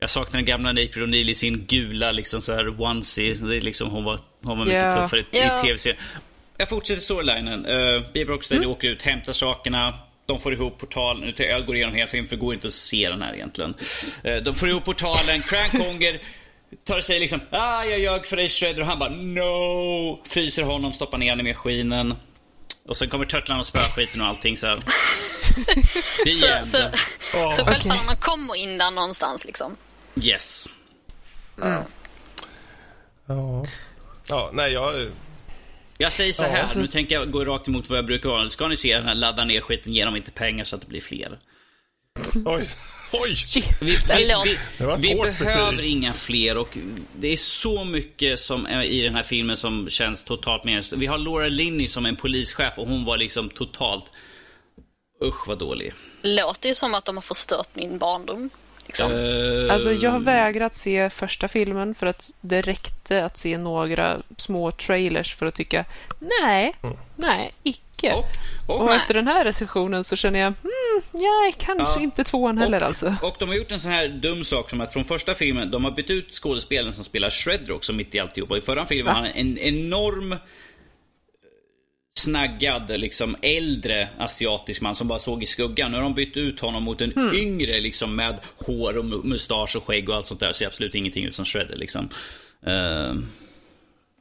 Jag saknar den gamla Napier O'Neill i sin gula liksom så här onesie. Det är liksom, hon var, hon var mycket yeah. tuffare i, yeah. i tv-serien. Jag fortsätter storylinen. Uh, Bieber Rocksteady mm. åker ut, hämtar sakerna. De får ihop portalen. Jag går igenom hela filmen för det går inte att se den här egentligen. Uh, de får ihop portalen. Crank Conger tar sig liksom ah, jag ljög för dig Shredder och han bara no. Fryser honom, stoppar ner honom i maskinen. Och sen kommer turtlarna och spöar skiten och allting så här. Det är så, så, oh, så självfallet okay. man kommer in där någonstans liksom. Yes. Mm. Ja. Ja, nej jag... Jag säger så här, ja, alltså... nu tänker jag gå rakt emot vad jag brukar vara. Ska ni se den här ladda ner skiten, ge dem inte pengar så att det blir fler. Oj. Oj! Vi, vi, vi, vi behöver betyg. inga fler och det är så mycket som är i den här filmen som känns totalt meningslöst. Vi har Laura Linney som en polischef och hon var liksom totalt... Usch vad dålig. Låter ju som att de har förstört min barndom. Liksom. Uh... Alltså jag har vägrat se första filmen för att det räckte att se några små trailers för att tycka nej, mm. nej, icke. Och, och, och efter den här recensionen så känner jag, hmm, nej, kanske ja. inte tvåan heller och, alltså. Och de har gjort en sån här dum sak som att från första filmen, de har bytt ut skådespelaren som spelar Shredder också mitt i alltihopa. I förra filmen var han en enorm snaggad, liksom äldre asiatisk man som bara såg i skuggan. Nu har de bytt ut honom mot en mm. yngre liksom med hår och mustasch och skägg och allt sånt där. Ser absolut ingenting ut som Shredder liksom. Uh,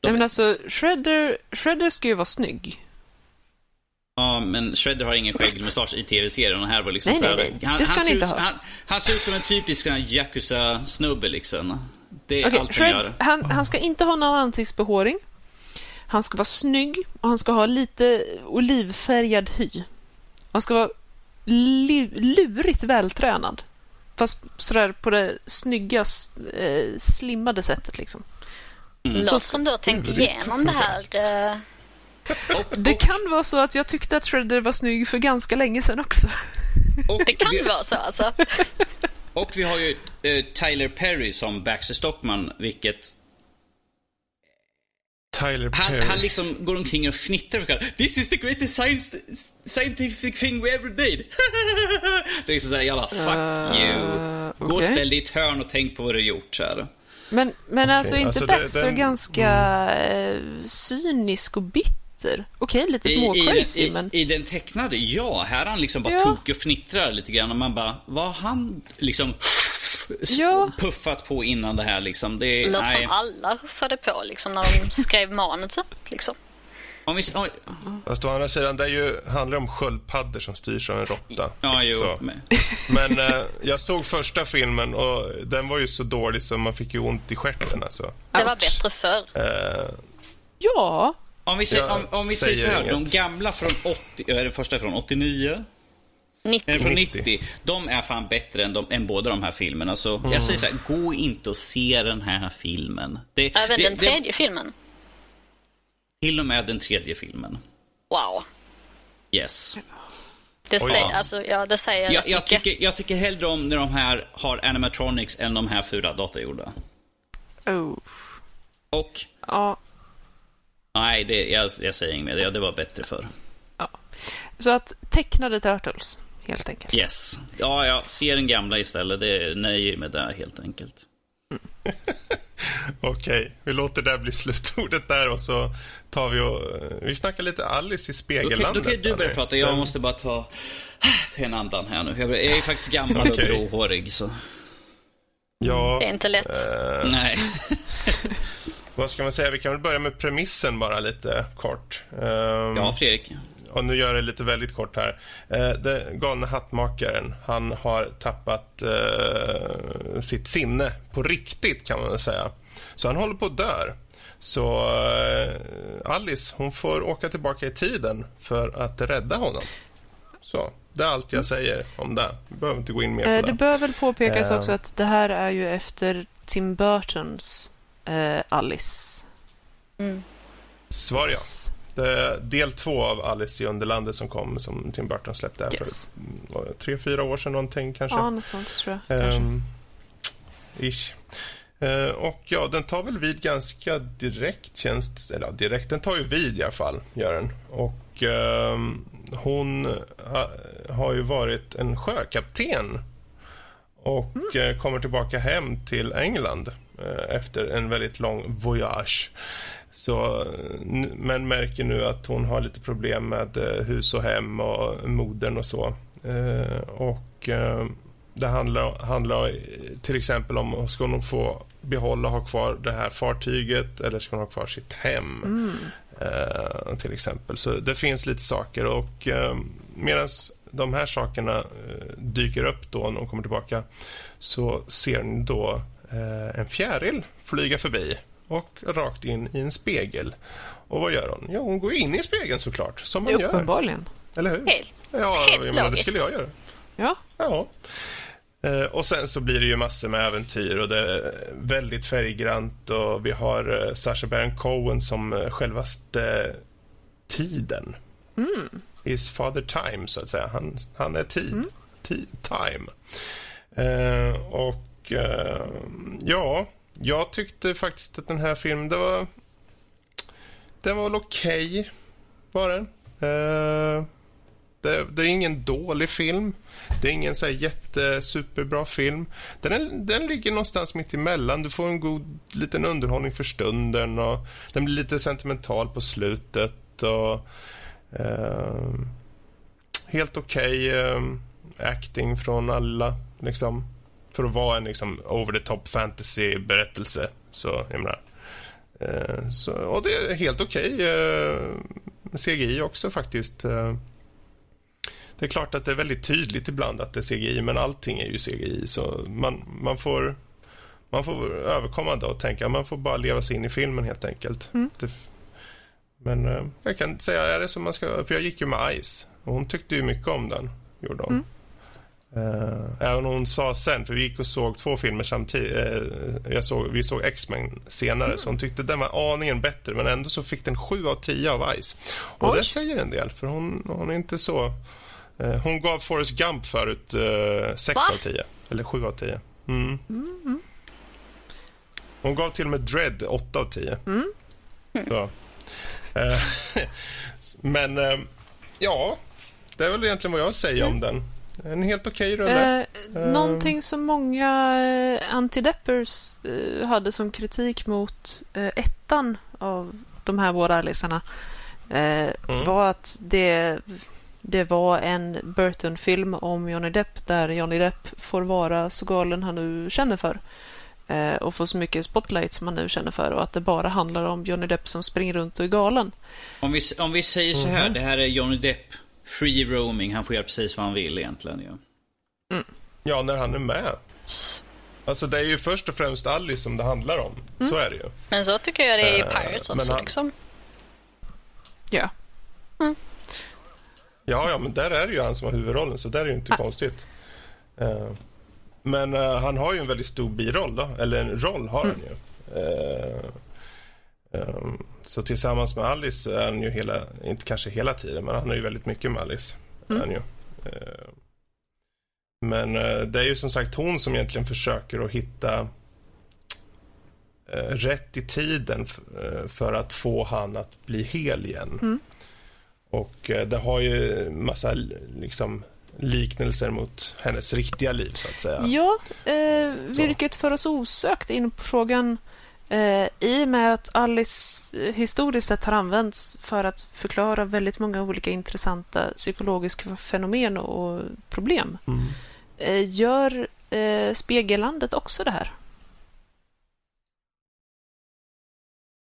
Nej men alltså, Shredder, Shredder ska ju vara snygg. Ja, men Shredder har ingen skäggmustasch i tv-serien och här var liksom nej, så här, nej, nej. Han, det ska han, han ser inte ut, ha. han, han ser ut som en typisk Yakuza-snubbe liksom. Det är Okej, allt han Shred, gör. han, han ska inte ha någon ansiktsbehåring. Han ska vara snygg och han ska ha lite olivfärgad hy. Han ska vara li- lurigt vältränad. Fast sådär på det snygga, eh, slimmade sättet liksom. Låter som du har tänkt igenom det här. eh, Det kan vara så att jag tyckte att Shredder var snygg för ganska länge sedan också. Och Det kan vi, vara så alltså. och vi har ju eh, Tyler Perry som Baxter Stockman, vilket Tyler han, Perry. han liksom går omkring och fnittrar och kallar This is the greatest science, scientific thing we ever did. det är liksom såhär, jävla fuck you. Gå och ställ dig i ett hörn och tänk på vad du har gjort. Så här. Men, men alltså inte alltså Baxter den- ganska eh, cynisk och bitter? Okej, lite I, i, småcrazy i, men... I den tecknade, ja. Här är han liksom bara Ja. tokig och fnittrar lite grann. Och man bara, vad har han liksom Ja. puffat på innan det här liksom? Det, låter nej. som alla ruffade på liksom när de skrev manuset. Liksom. Om vi, om, Fast å andra sidan, det är ju, handlar om sköldpaddor som styrs av en råtta. ja, jo. Så. Men, Men eh, jag såg första filmen och den var ju så dålig så man fick ju ont i stjärten alltså. Det var bättre förr. Eh, Ja, om vi, säger, om, om vi säger så säger här, de inget. gamla från 80, ja, den första är från 89. 90. Eller från 90. 90. De är fan bättre än, de, än båda de här filmerna. Så jag säger så här, gå inte och se den här filmen. Det, Även det, den det- tredje filmen. till och med den tredje filmen. Wow. Yes. Det säger, ja. alltså, ja, det säger Jag, jag, tycker, jag tycker hellre om när de här har animatronics än de här fula datagjorda. oh. Och, ja, nej, det, jag, jag säger inget mer. Det, det var bättre förr. ja. Så att tecknade Turtles, helt enkelt. Yes. Ja, jag ser den gamla istället. Det nöjer mig där helt enkelt. Okej, vi låter det bli slutordet där och så tar vi och... Vi snackar lite Alice i Spegellandet. då kan ju du börja prata. Jag måste bara ta, ta en andan här nu. Jag, är faktiskt gammal Okej. och gråhårig, så... Ja, Det är inte lätt. eh, Nej. vad ska man säga? Vi kan väl börja med premissen bara lite kort. Ehm, Ja, Fredrik. Och nu gör jag det lite väldigt kort här. Eh, den galne hattmakaren, han har tappat eh, sitt sinne på riktigt kan man väl säga. Så han håller på att dö. Så eh, Alice, hon får åka tillbaka i tiden för att rädda honom. Så, det är allt jag säger om det. Vi behöver inte gå in mer Eh, på det det. bör väl påpekas Eh. också att det här är ju efter Tim Burtons eh, Alice. Svar ja. Del två av Alice i Underlandet som kom, som Tim Burton släppte Yes. för mm, tre, fyra år sedan någonting kanske. Ja, något sånt tror jag. kanske. Ehm, ish. Eh, och ja, den tar väl vid ganska direkt, känns Eller ja, direkt, den tar ju vid i alla fall, gör den. Och ehm, hon ha, har ju varit en sjökapten och eh, kommer tillbaka hem till England efter en väldigt lång voyage. Så, n- men märker nu att hon har lite problem med eh, hus och hem och modern och så. Eh, och eh, det handlar, handlar till exempel om ska hon få behålla och ha kvar det här fartyget eller ska hon ha kvar sitt hem? Eh, till exempel. Så det finns lite saker och eh, medan de här sakerna eh, dyker upp då när hon kommer tillbaka så ser ni då eh, en fjäril flyga förbi och rakt in i en spegel. Och vad gör hon? Ja, hon går in i spegeln såklart, som man gör. Uppenbarligen. Eller hur? Helt, Ja, helt jag menar, det skulle jag göra. Ja. Ja. Eh, och sen så blir det ju massor med äventyr och det är väldigt färggrant och vi har eh, Sacha Baron Cohen som eh, självaste tiden. His father time, så att säga. Han, han är tid. Ti- time. Eh, och eh, ja, jag tyckte faktiskt att den här filmen, det var... Den var väl okej, var den. Eh, det, det är ingen dålig film. Det är ingen så här jättesuperbra film. Den, är, den ligger någonstans mitt emellan. Du får en god liten underhållning för stunden och den blir lite sentimental på slutet. Och, eh, helt okej eh, acting från alla, liksom. För att vara en liksom, over the top fantasy-berättelse. Så, jag menar. Eh, så, och det är helt okej eh, CGI också faktiskt. Eh, det är klart att det är väldigt tydligt ibland att det är CGI, men allting är ju CGI. Så man, man, får, man får överkomma det och tänka man får bara leva sig in i filmen helt enkelt. Mm. Det, men eh, jag kan säga, är det som man ska... För jag gick ju med Ice och hon tyckte ju mycket om den, gjorde hon. Mm. Även hon sa sen, för vi gick och såg två filmer samtidigt. Uh, såg, vi såg X-Men senare, mm. så hon tyckte den var aningen bättre. Men ändå så fick den 7 av 10 av Ice. Och Oj. det säger en del, för hon, hon är inte så... Uh, hon gav Forrest Gump förut uh, 6 Va? av 10. Eller 7 av 10. Mm. Mm. Hon gav till och med Dread 8 av 10. Mm. Så. men, ja, det är väl egentligen vad jag säger om den. En helt okej okay rulle. Eh, uh, någonting som många eh, antideppers eh, hade som kritik mot eh, ettan av de här båda Alicearna eh, mm. var att det, det var en Burton-film om Johnny Depp där Johnny Depp får vara så galen han nu känner för eh, och får så mycket spotlight som han nu känner för och att det bara handlar om Johnny Depp som springer runt och är galen. Om vi, om vi säger så här, mm. det här är Johnny Depp free roaming. Han får göra precis vad han vill egentligen. Ja, mm. ja när han är med. Alltså det är ju först och främst Alice som det handlar om. Mm. Så är det ju. Men så tycker jag det är i uh, Pirates också han... liksom. Ja. Mm. Ja, ja, men där är det ju han som har huvudrollen, så där är det ju inte ah. konstigt. Uh, men uh, han har ju en väldigt stor biroll då, eller en roll har han mm. ju. Um, så tillsammans med Alice är han ju hela, inte kanske hela tiden, men han är ju väldigt mycket med Alice. Mm. ju. Uh, men uh, det är ju som sagt hon som egentligen försöker att hitta uh, rätt i tiden för att få han att bli hel igen. Mm. Och det har ju massa liksom liknelser mot hennes riktiga liv så att säga. Ja, eh, vilket för oss osökt in på frågan Eh, I och med att Alice historiskt sett har använts för att förklara väldigt många olika intressanta psykologiska fenomen och problem. Mm. Eh, gör eh, Spegellandet också det här?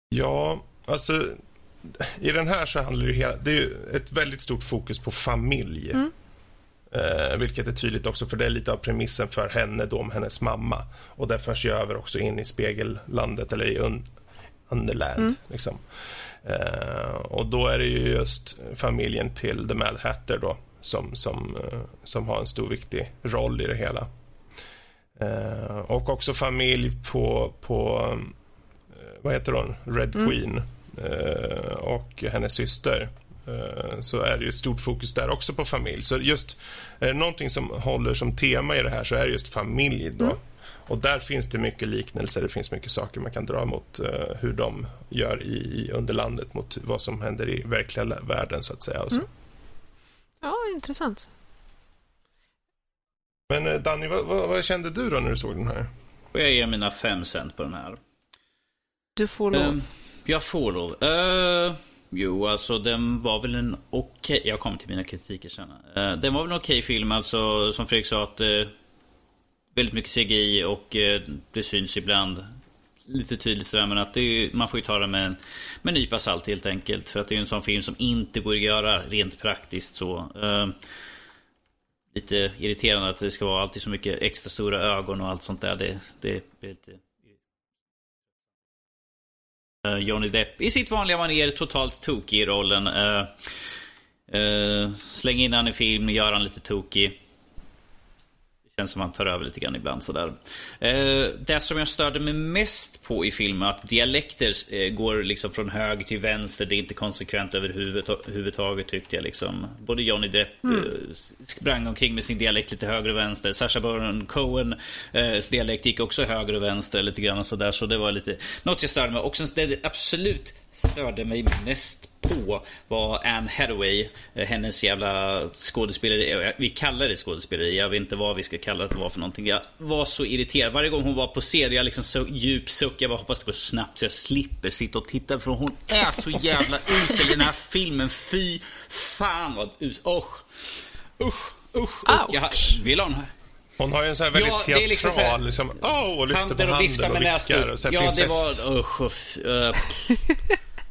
Ja, alltså i den här så handlar det ju hela, det är ett väldigt stort fokus på familj. Mm. Eh, vilket är tydligt också för det är lite av premissen för henne då om hennes mamma. Och det förs ju över också in i spegellandet eller i un Underland. Mm. Liksom. Eh, och då är det ju just familjen till The Mad Hatter då som, som, eh, som har en stor viktig roll i det hela. Eh, och också familj på, på eh, vad heter hon, Red mm. Queen eh, och hennes syster så är det ju ett stort fokus där också på familj. Så just är det någonting som håller som tema i det här så är det just familj då. Mm. Och där finns det mycket liknelser, det finns mycket saker man kan dra mot uh, hur de gör i, i underlandet mot vad som händer i verkliga världen så att säga. Och så. Mm. Ja, intressant. Men uh, Danny, vad, vad, vad, kände du då när du såg den här? Jag ger mina fem cent på den här. Du får lov. Um, jag får lov. Uh... Jo, alltså den var väl en okej... Okay, jag kommer till mina kritiker sen. Uh, den var väl en okej okay film, alltså som Fredrik sa att uh, väldigt mycket CGI och uh, det syns ibland lite tydligt sådär men att är, man får ju ta det med en, med en nypa salt helt enkelt. För att det är en sån film som inte går att göra rent praktiskt så. lite irriterande att det ska vara alltid så mycket extra stora ögon och allt sånt där. Det, det blir lite Eh, Johnny Depp i sitt vanliga manér totalt tokig i rollen. Uh, uh, släng in han i film, gör han lite tokig. Känns som att han tar över lite grann ibland sådär. Uh, det som jag störde mig mest på i filmen att dialekter går liksom från höger till vänster. Det är inte konsekvent överhuvudtaget tyckte jag liksom. Både Johnny Depp mm. sprang omkring med sin dialekt lite höger och vänster. Sasha Baron Cohen dialekt gick också höger och vänster lite grann och sådär. Så det var lite något jag störde mig. Och sen det absolut störde mig mest på var Anne Hathaway. Eh, hennes jävla skådespeleri. Vi kallar det skådespeleri. Jag vet inte vad vi ska kalla det var för någonting. Jag var så irriterad. Varje gång hon var på scen, jag liksom så djup suck. Jag bara hoppas det går snabbt så jag slipper sitta och titta. För hon är så jävla usel i den här filmen. Fy fan vad usel. Usch. Usch. Usch. usch. Jag vill ha hon har ju en sån här väldigt ja, teatral, liksom, så här, liksom, oh, och lyfter på handen och, och vickar. Och ja, det var, usch, usch, uh,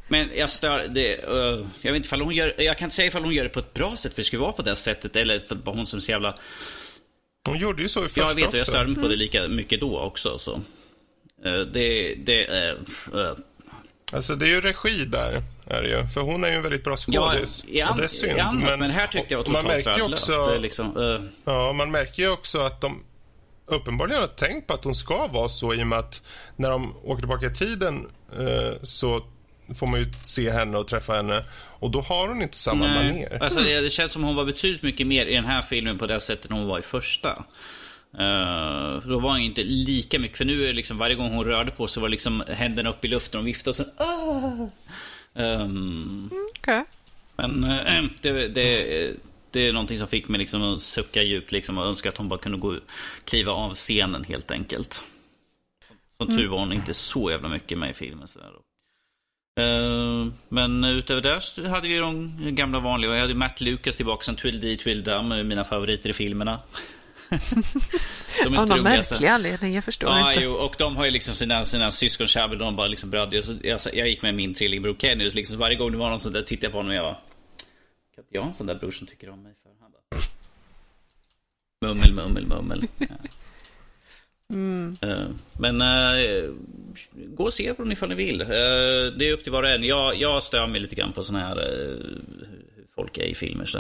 Men jag stör, det, uh, jag vet inte ifall hon gör, jag kan inte säga ifall hon gör det på ett bra sätt, för det ska vara på det sättet, eller var hon som så jävla... Hon gjorde ju så i första Jag vet, också. jag störde mig på det lika mycket då också, så. Uh, det, det, uh, Alltså det är ju regi där, är det ju. För hon är ju en väldigt bra skådis. Ja, och det är synd. Ja, men, men här tyckte jag var totalt man värdelöst. också, liksom, uh. Ja, man märker ju också att de uppenbarligen har tänkt på att hon ska vara så i och med att när de åker tillbaka i tiden uh, så får man ju se henne och träffa henne och då har hon inte samma Nej. manér. Alltså, det, det känns som hon var betydligt mycket mer i den här filmen på det sättet hon var i första. Uh, då var hon inte lika mycket, för nu är det liksom varje gång hon rörde på sig var liksom händerna upp i luften och viftade och sen ah! Um, Okay. Men uh, det, det, det är någonting som fick mig liksom att sucka djupt liksom, och önska att hon bara kunde gå, kliva av scenen helt enkelt. Som tur var hon inte så jävla mycket med i filmen. Så uh, men utöver det hade vi de gamla vanliga. Jag hade Matt Lucas tillbaka som Tweedledee Tweedledum, mina favoriter i filmerna. De är Av någon märklig anledning, jag förstår ja, inte. Jo, och de har ju liksom sina, sina syskon de bara liksom bröder. Så jag, jag gick med min trillingbror Kenny, så liksom varje gång det var någon sån där tittade jag på honom och jag bara Kan inte jag ha en sån där bror som tycker om mig? För? Han bara, mummel, mummel, mummel. Ja. Mm. Uh, men uh, gå och se på dem ifall ni vill. Uh, det är upp till var och en. Jag, jag stör mig lite grann på såna här hur folk är i filmer. Så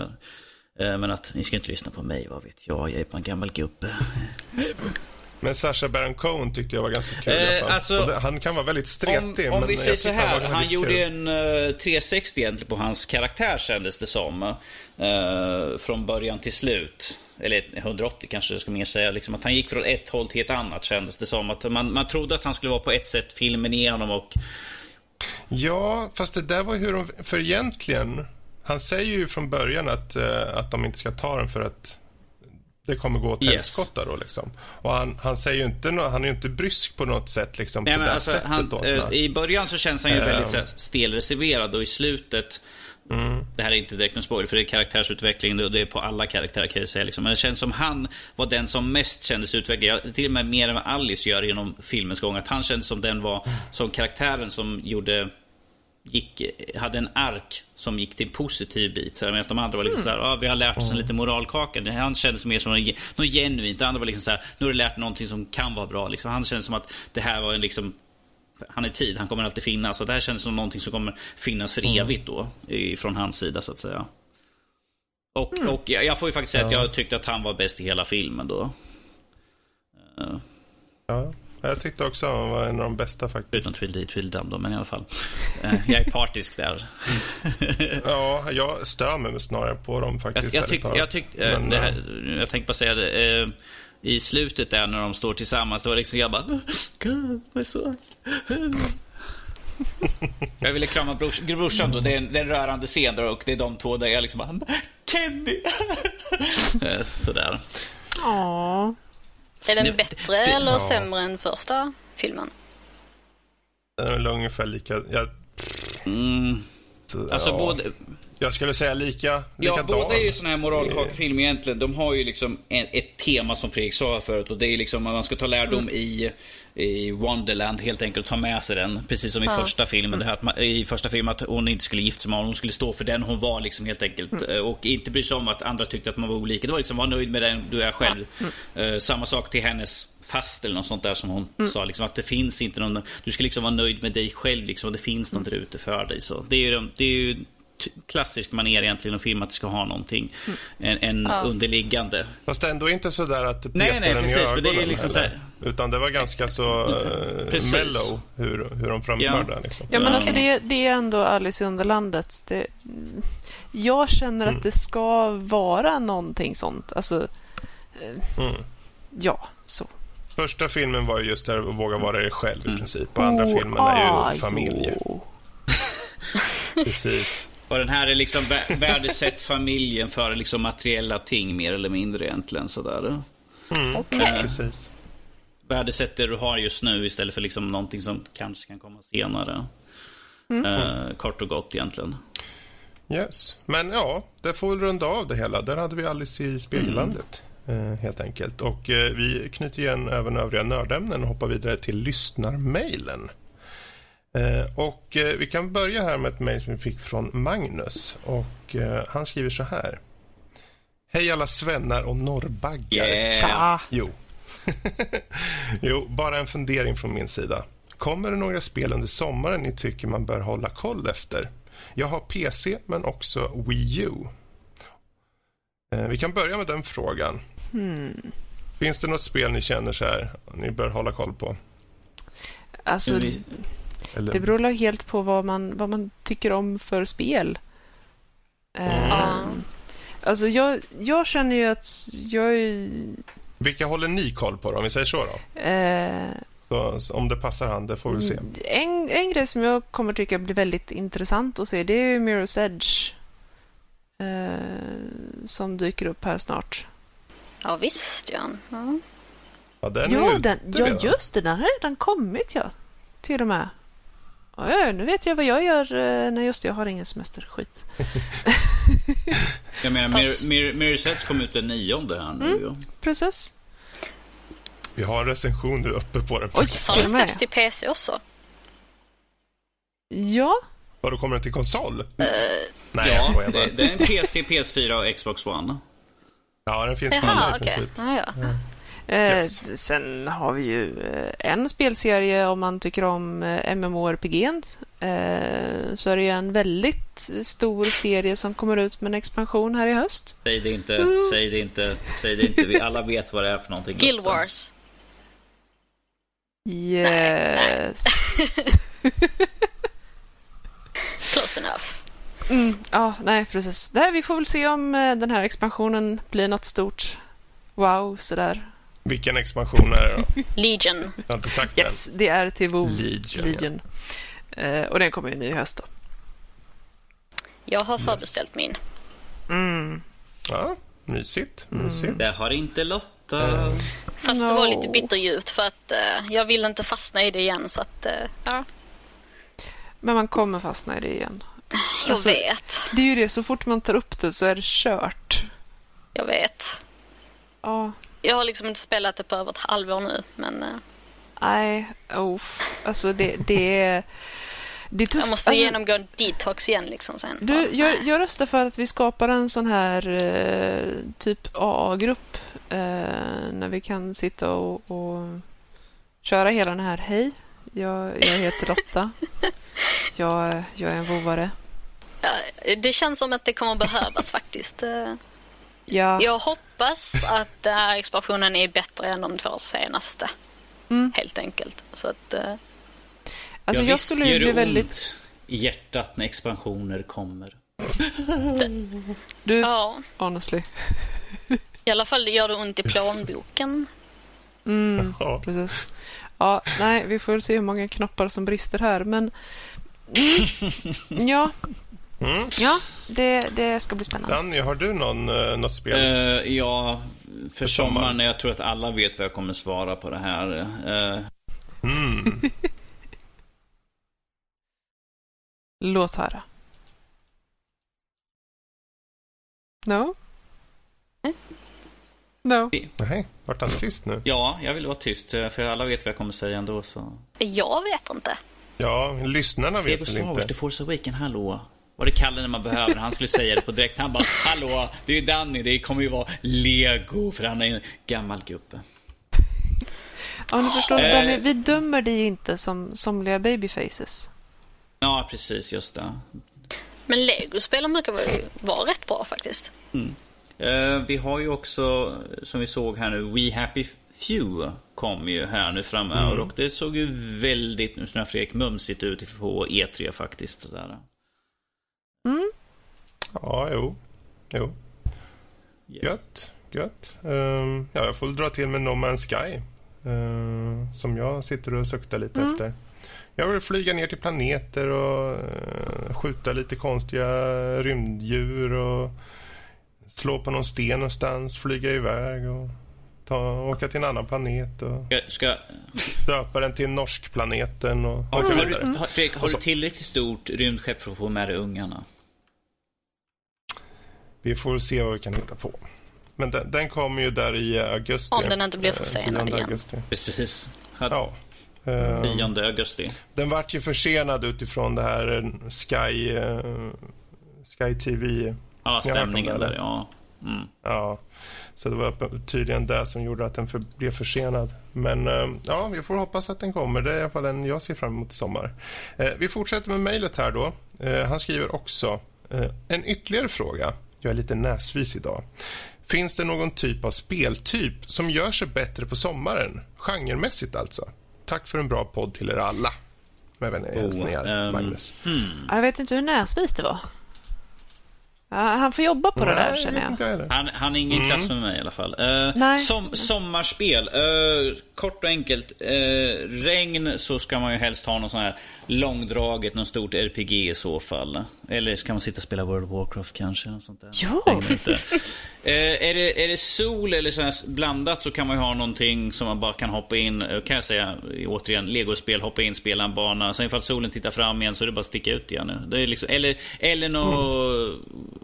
men att ni ska inte lyssna på mig, vad vet jag. Jag är bara en gammal gubbe. Men Sasha Baron Cohen tyckte jag var ganska kul. Eh, alltså, det, han kan vara väldigt stretig. Om, om vi säger så här, han, han gjorde kul. en uh, 360 egentligen på hans karaktär kändes det som. Uh, från början till slut. Eller 180 kanske jag ska mer säga. Liksom att han gick från ett håll till ett annat kändes det som. Att man, man trodde att han skulle vara på ett sätt, filmen igenom och... Ja, fast det där var hur de... För egentligen, han säger ju från början att, uh, att de inte ska ta den för att det kommer gå åt helskotta yes. då liksom. Och han, han säger ju inte, no, han är ju inte brysk på något sätt liksom Nej, på det alltså, sättet han, då. äh, I början så känns han ju uh, väldigt här, stelreserverad och i slutet mm. Det här är inte direkt någon spoiler för det är karaktärsutveckling och det är på alla karaktärer kan jag säga. Liksom. Men det känns som han var den som mest kändes utvecklad. Till och med mer än vad Alice gör genom filmens gång. Att han kändes som den var, som karaktären som gjorde gick, hade en ark som gick till en positiv bit. Så medan de andra var liksom mm. så här, ah, vi har lärt oss en liten moralkaka. Han kändes mer som något, genuint. De andra var liksom så här, nu har du lärt någonting som kan vara bra. Liksom. Han kändes som att det här var en liksom han är tid, han kommer alltid finnas. Och det här känns som någonting som kommer finnas för mm. evigt då. Från hans sida så att säga. Och, mm. och jag får ju faktiskt säga ja. att jag tyckte att han var bäst i hela filmen då. Uh. Ja. Jag tyckte också att han var en av de bästa faktiskt. Utan Tweedledee Tweedledum då, men i alla fall. Eh, jag är partisk där. ja, jag stör mig snarare på dem faktiskt. Jag, jag, tyck, jag, tyck, eh, men, här, jag tänkte bara säga det. Eh, I slutet där när de står tillsammans, då var det liksom jag bara... God, my son. jag ville krama brors, brorsan då. Det är, en, det är en rörande scen där och det är de två där jag liksom bara... Kenny! Sådär. Aww. Är den bättre det, eller ja. sämre än första filmen? Den är väl ungefär lika... Jag, mm. så, alltså ja. både... Jag skulle säga lika, Ja, båda är ju såna här moralkakefilmer egentligen. De har ju liksom ett tema som Fredrik sa förut och det är liksom att man ska ta lärdom mm. i, i Wonderland helt enkelt ta med sig den. Precis som i ja. första filmen. Det här I första filmen att hon inte skulle gifta sig med honom. Hon skulle stå för den hon var liksom helt enkelt. Mm. Och inte bry sig om att andra tyckte att man var olika. Det var liksom, var nöjd med den du är själv. Mm. Uh, samma sak till hennes fast eller något sånt där som hon mm. sa. Liksom, att det finns inte någon... Du ska liksom vara nöjd med dig själv liksom, och det finns något där ute för dig. Så det är ju, det är ju klassisk manér egentligen att film att det ska ha någonting. En, en ja. underliggande. Fast ändå inte så där att det petar nej, nej, precis, i ögonen. Det är liksom så här... Utan det var ganska så uh, mellow hur, hur de framförde ja. Liksom. Ja, men alltså det, det är ändå Alice i Underlandet. Det, jag känner mm. att det ska vara någonting sånt. Alltså, uh, mm. ja, så. Första filmen var ju just där att våga vara dig själv i mm. princip. Och andra oh, filmen är ju familj. Precis. Och den här är liksom värdesätt familjen för liksom materiella ting mer eller mindre egentligen. Sådär. Mm, okay. Precis. Värdesätt det du har just nu istället för liksom någonting som kanske kan komma senare. Mm. Uh, kort och gott egentligen. Yes. Men ja, det får väl runda av det hela. Där hade vi Alice i Spegellandet. Mm. Uh, helt enkelt. Och uh, vi knyter igen även övriga nördämnen och hoppar vidare till lyssnarmailen. Eh, och eh, Vi kan börja här med ett mejl som vi fick från Magnus. Och eh, Han skriver så här. Hej alla svennar och norrbaggar. Yeah. Jo. jo, bara en fundering från min sida. Kommer det några spel under sommaren ni tycker man bör hålla koll efter? Jag har PC, men också Wii U. Eh, vi kan börja med den frågan. Hmm. Finns det något spel ni känner så här, ni bör hålla koll på? Alltså, Eller? det beror helt på vad man, vad man tycker om för spel. Mm. Eh, alltså jag, jag känner ju att jag är... Vilka håller ni koll på då, om vi säger så då? Eh, Så, så om det passar han, det får vi se. en, en grej som jag kommer tycka blir väldigt intressant att se det är Mirror's Edge. Eh, som dyker upp här snart. Ja visst, ja. Mm. Ja, den är Ja, ute den, ja, just det. Den har redan kommit, ja. Till och med. Ja, nu vet jag vad jag gör. eh, Nej, just det. Jag har ingen semester. Skit. Jag menar, Fast- Mir- Mir- kom ut den nionde här nu. ju. Precis. Vi har en recension nu uppe på den. Oj. Har den släppts till PC också? Ja, Vadå, kommer den till konsol? Nej, jag Ja, bara. det, det är en PC, PS4 och Xbox One. Ja, den finns på alla i princip. Ja, ja. eh, Yes. sen har vi ju eh, en spelserie om man tycker om eh, MMORPG. Eh, så är det ju en väldigt stor serie som kommer ut med en expansion här i höst. Säg det inte, säg det inte, säg det inte. Vi alla vet vad det är för någonting. Guild Wars. Yes. Close enough. Mm, ja, nej precis. Nej, vi får väl se om eh, den här expansionen blir något stort. Wow, sådär. Vilken expansion är det då? Legion. Jag har inte sagt Yes, det är till WoW Legion, Legion. Eh, och den kommer ju ny i höst då. Jag har förbeställt min. Mm. den. Ja, mysigt. mysigt. Det har inte Lotta. Fast det No. var lite bitterljuvt för att eh, jag vill inte fastna i det igen så att... eh, ja, Men man kommer fastna i det igen. jag Alltså- vet. Det är ju det, så fort man tar upp det så är det kört. Jag vet. Ja, Jag har liksom inte spelat det på över ett halvår nu men eh, nej, oh. Alltså det, det är... Det är tufft. jag måste alltså, genomgå en detox igen liksom sen. Du, jag, jag röstar för att vi skapar en sån här eh, typ AA-grupp eh, när vi kan sitta och, och köra hela den här. Hej, jag, jag heter Lotta. Jag, jag är en vovare. Ja, det känns som att det kommer behövas faktiskt. Ja, Jag hoppas att den här expansionen är bättre än de två senaste. Mm. Helt enkelt. Så att, eh, alltså ja, jag visst skulle ju bli väldigt... i hjärtat när expansioner kommer. Du, ja, honestly. i alla fall gör det ont i plånboken. Mm, Ja. precis. Ja, nej, vi får väl se hur många knoppar som brister här, men... Mm, ja, Mm. ja det, det ska bli spännande. Danny, har du någon, eh, något spel? Eh, ja, för sommaren. sommaren, jag tror att alla vet vad jag kommer svara på det här. Eh, Mm. Låt höra. No? No. Nej, vart han tyst nu? ja, jag vill vara tyst, för alla vet vad jag kommer säga ändå. Så. Jag vet inte. Ja, lyssnarna vet Lego väl Star Wars, inte. The Force Awaken, hallå? Var det Kalle när man behöver? Han skulle säga det på direkt. Han bara, hallå, det är Danny, det kommer ju vara Lego, för han är en gammal gubbe. Ja, ni förstår, Eh. Danny, vi dömer dig inte som somliga babyfaces. Ja, precis, just det. Men Lego-spelen brukar vara rätt bra faktiskt. Eh, vi har ju också, som vi såg här nu, We Happy Few kom ju här nu framöver och det såg ju väldigt, nu snart Fredrik, mumsigt ut på E3 faktiskt. Sådär. Ja, jo. Jo. Yes. Gött, gött. Ehm, ja, jag får dra till med No Man's Sky. eh, som jag sitter och suktar lite efter. Jag vill flyga ner till planeter och eh, skjuta lite konstiga rymddjur och slå på någon sten någonstans, flyga iväg och ta, åka till en annan planet och Ska, ska, döpa den till Norskplaneten och har, åka har, vidare. du- har, Fredrik, har du tillräckligt stort rymdskepp för att få med dig ungarna? Vi får se vad vi kan hitta på. Men den, den kommer ju där i augusti. Om den inte blir eh, försenad 10 igen. augusti. Precis. Ja. 10 uh, augusti. Den vart ju försenad utifrån det här eh, Sky, uh, Sky TV. Ja, stämningen där, ja. Mm. Ja, så det var tydligen det som gjorde att den för, blev försenad. Men uh, ja, vi får hoppas att den kommer. Det är i alla fall en jag ser fram emot i sommar. vi fortsätter med mejlet här då. han skriver också en ytterligare fråga. Jag är lite näsvis idag. Finns det någon typ av speltyp som gör sig bättre på sommaren? Genremässigt alltså. Tack för en bra podd till er alla. Med vänliga hälsningar, oh, um, Magnus. Hmm. Jag vet inte hur näsvis det var. Han får jobba på Nej, det där känner jag. Han, han är ingen mm. klass med mig i alla fall. Uh, som, sommarspel. Uh, kort och enkelt. Uh, regn så ska man ju helst ha något sånt här långdraget, något stort RPG i så fall. Eller ska man sitta och spela World of Warcraft kanske? Något sånt där. Ja! är, det, är det sol eller så blandat så kan man ju ha någonting som man bara kan hoppa in. Kan jag säga återigen, legospel, hoppa in, spela en bana. Sen ifall solen tittar fram igen så är det bara att sticka ut igen. Det är liksom, eller, eller något mm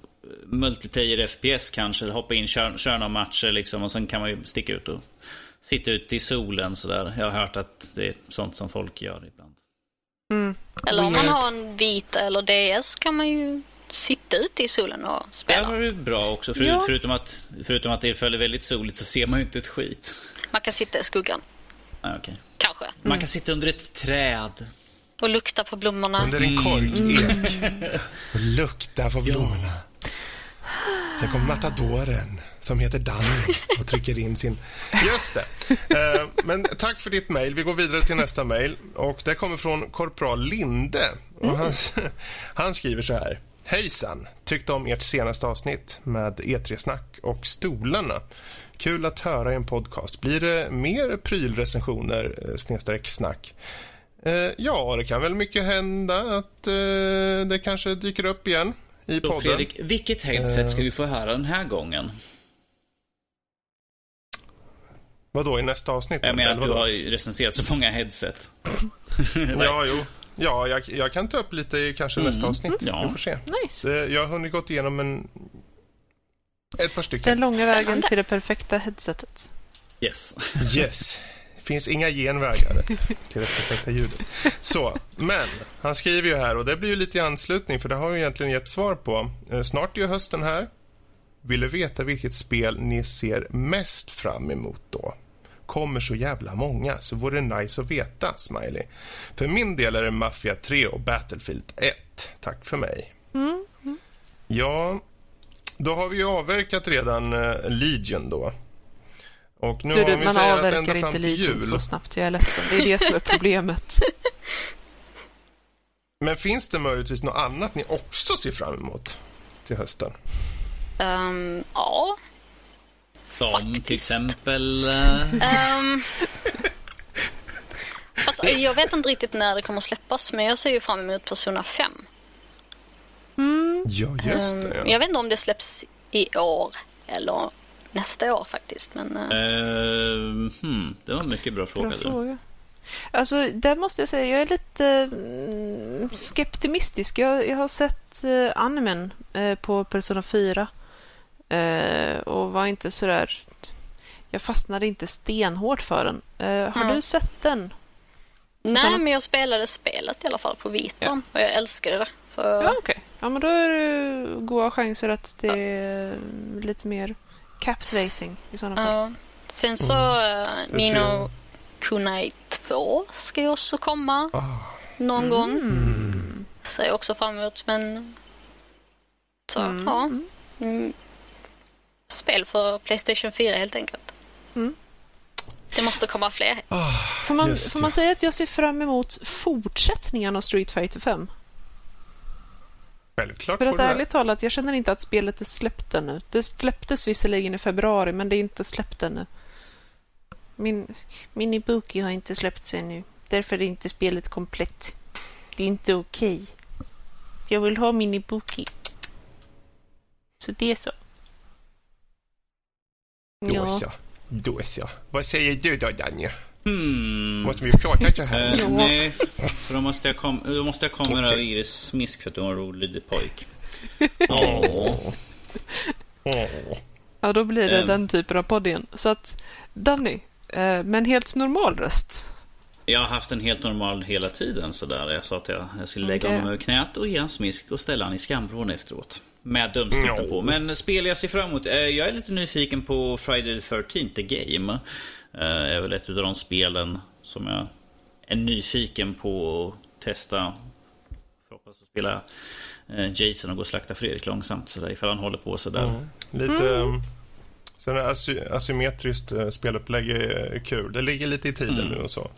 multiplayer FPS kanske. Hoppa in, köra kör några matcher liksom och sen kan man ju sticka ut och sitta ute i solen sådär. Jag har hört att det är sånt som folk gör ibland. Mm. Eller om man har en Vita eller DS kan man ju sitta ute i solen och spela. Det var ju bra också. För, ja. förutom, att, förutom att det är väldigt soligt så ser man ju inte ett skit. Man kan sitta i skuggan. Ah, okay. Kanske. Mm. Man kan sitta under ett träd. Och lukta på blommorna. Under en korkek. Mm. och lukta på blommorna. Ja. Sen kommer matadoren som heter Danny och trycker in sin... Just det. Eh, men tack för ditt mejl. Vi går vidare till nästa mejl. Det kommer från Korpral Linde. Och han, han skriver så här. Hejsan! Tyckte om ert senaste avsnitt med E3-snack och stolarna. Kul att höra i en podcast. Blir det mer prylrecensioner eh, snedstreck snack? Eh, ja, det kan väl mycket hända att eh, det kanske dyker upp igen i podden. Fredrik, vilket headset ska vi få höra den här gången? Vad då i nästa avsnitt? Jag menar att du har recenserat så många headset. ja, jo. Ja, jag, jag, kan ta upp lite i kanske mm. nästa avsnitt. Ja. Vi får se. Nice. Jag har hunnit gått igenom en... ett par stycken. Den långa vägen till det perfekta headsetet. Yes. yes finns inga genvägar till det perfekta ljudet. Så, men han skriver ju här och det blir ju lite i anslutning för det har vi egentligen gett svar på. Eh, snart är ju hösten här. Vill du veta vilket spel ni ser mest fram emot då? Kommer så jävla många så vore det nice att veta, Smiley. För min del är det Mafia 3 och Battlefield 1. Tack för mig. Mm. Mm. Ja, då har vi ju avverkat redan uh, Legion då. Och nu du, har vi man säger att ända fram till jul. så snabbt, jag är ledsen. Det är det som är problemet. Men finns det möjligtvis något annat ni också ser fram emot till hösten? Um, ja. Som Faktiskt. till exempel? Um, alltså, jag vet inte riktigt när det kommer släppas, men jag ser ju fram emot Persona 5. Mm. Ja, just det. Ja. Jag vet inte om det släpps i år eller nästa år faktiskt. Men, uh, hmm, det var en mycket bra fråga. Bra fråga. Alltså, där måste jag säga, jag är lite mm, skeptimistisk. Jag, jag har sett uh, animen uh, på Persona 4 uh, och var inte sådär... Jag fastnade inte stenhårt för den. Uh, har mm. du sett den? Nej, men jag spelade spelet i alla fall på Vitan ja. och jag älskade det. Så... Ja, okej. Okay. Ja, men då är det goda chanser att det är lite mer Caps Racing i sådana fall. Ja. Sen så mm. uh, Nino Kunai 2 ska ju också komma ah. någon mm. gång. Mm. Ser jag också fram emot men så mm. ja. Mm. Spel för Playstation 4 helt enkelt. Mm. Det måste komma fler. Oh, får, man, får man säga att jag ser fram emot fortsättningen av Street Fighter 5? Självklart För att ärligt talat, jag känner inte att spelet är släppt ännu. Det släpptes visserligen i februari, men det är inte släppt ännu. Min, min Ibuki har inte släppts ännu. Därför är inte spelet komplett. Det är inte okej. Okay. Jag vill ha min Ibuki. Så det är så. Då så. Då så. Vad säger du då, Danja? Hmm. Måste vi prata så här? Uh, nej, för då måste jag, kom, då måste jag komma okay. över Iris smisk för att du har en rolig pojk. Oh. Ja, då blir det um. den typen av podd igen. Så att, Danny, uh, med en helt normal röst. Jag har haft en helt normal hela tiden sådär. Jag sa att jag, jag skulle lägga honom över knät och ge en smisk och ställa honom i skamvrån efteråt. Med dumstiften no. på. Men spel jag ser fram emot. Eh, jag är lite nyfiken på Friday the 13th The Game. Det eh, är väl ett av de spelen som jag är nyfiken på att testa. Förhoppningsvis att spela eh, Jason och gå och slakta Fredrik långsamt sådär ifall han håller på sådär. Mm. Lite... Mm. Sen asy asymmetriskt spelupplägg är kul. Det ligger lite i tiden mm. nu och så.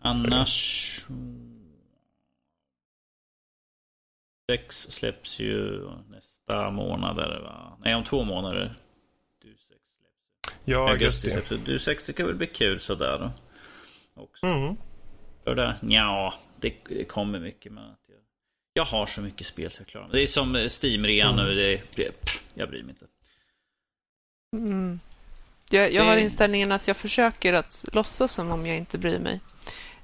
Annars... Sex släpps ju nästa månad. Va? Nej, om två månader. Ja, augusti. Släpps. Du sex, det kan väl bli kul sådär. Också. Mm. För det, ja, det, det kommer mycket. Men jag, jag har så mycket spel så jag klarar Det är som Steam-rean mm. nu. Det, det, pff, jag bryr mig inte. Mm. Jag, jag har inställningen att jag försöker att låtsas som om jag inte bryr mig.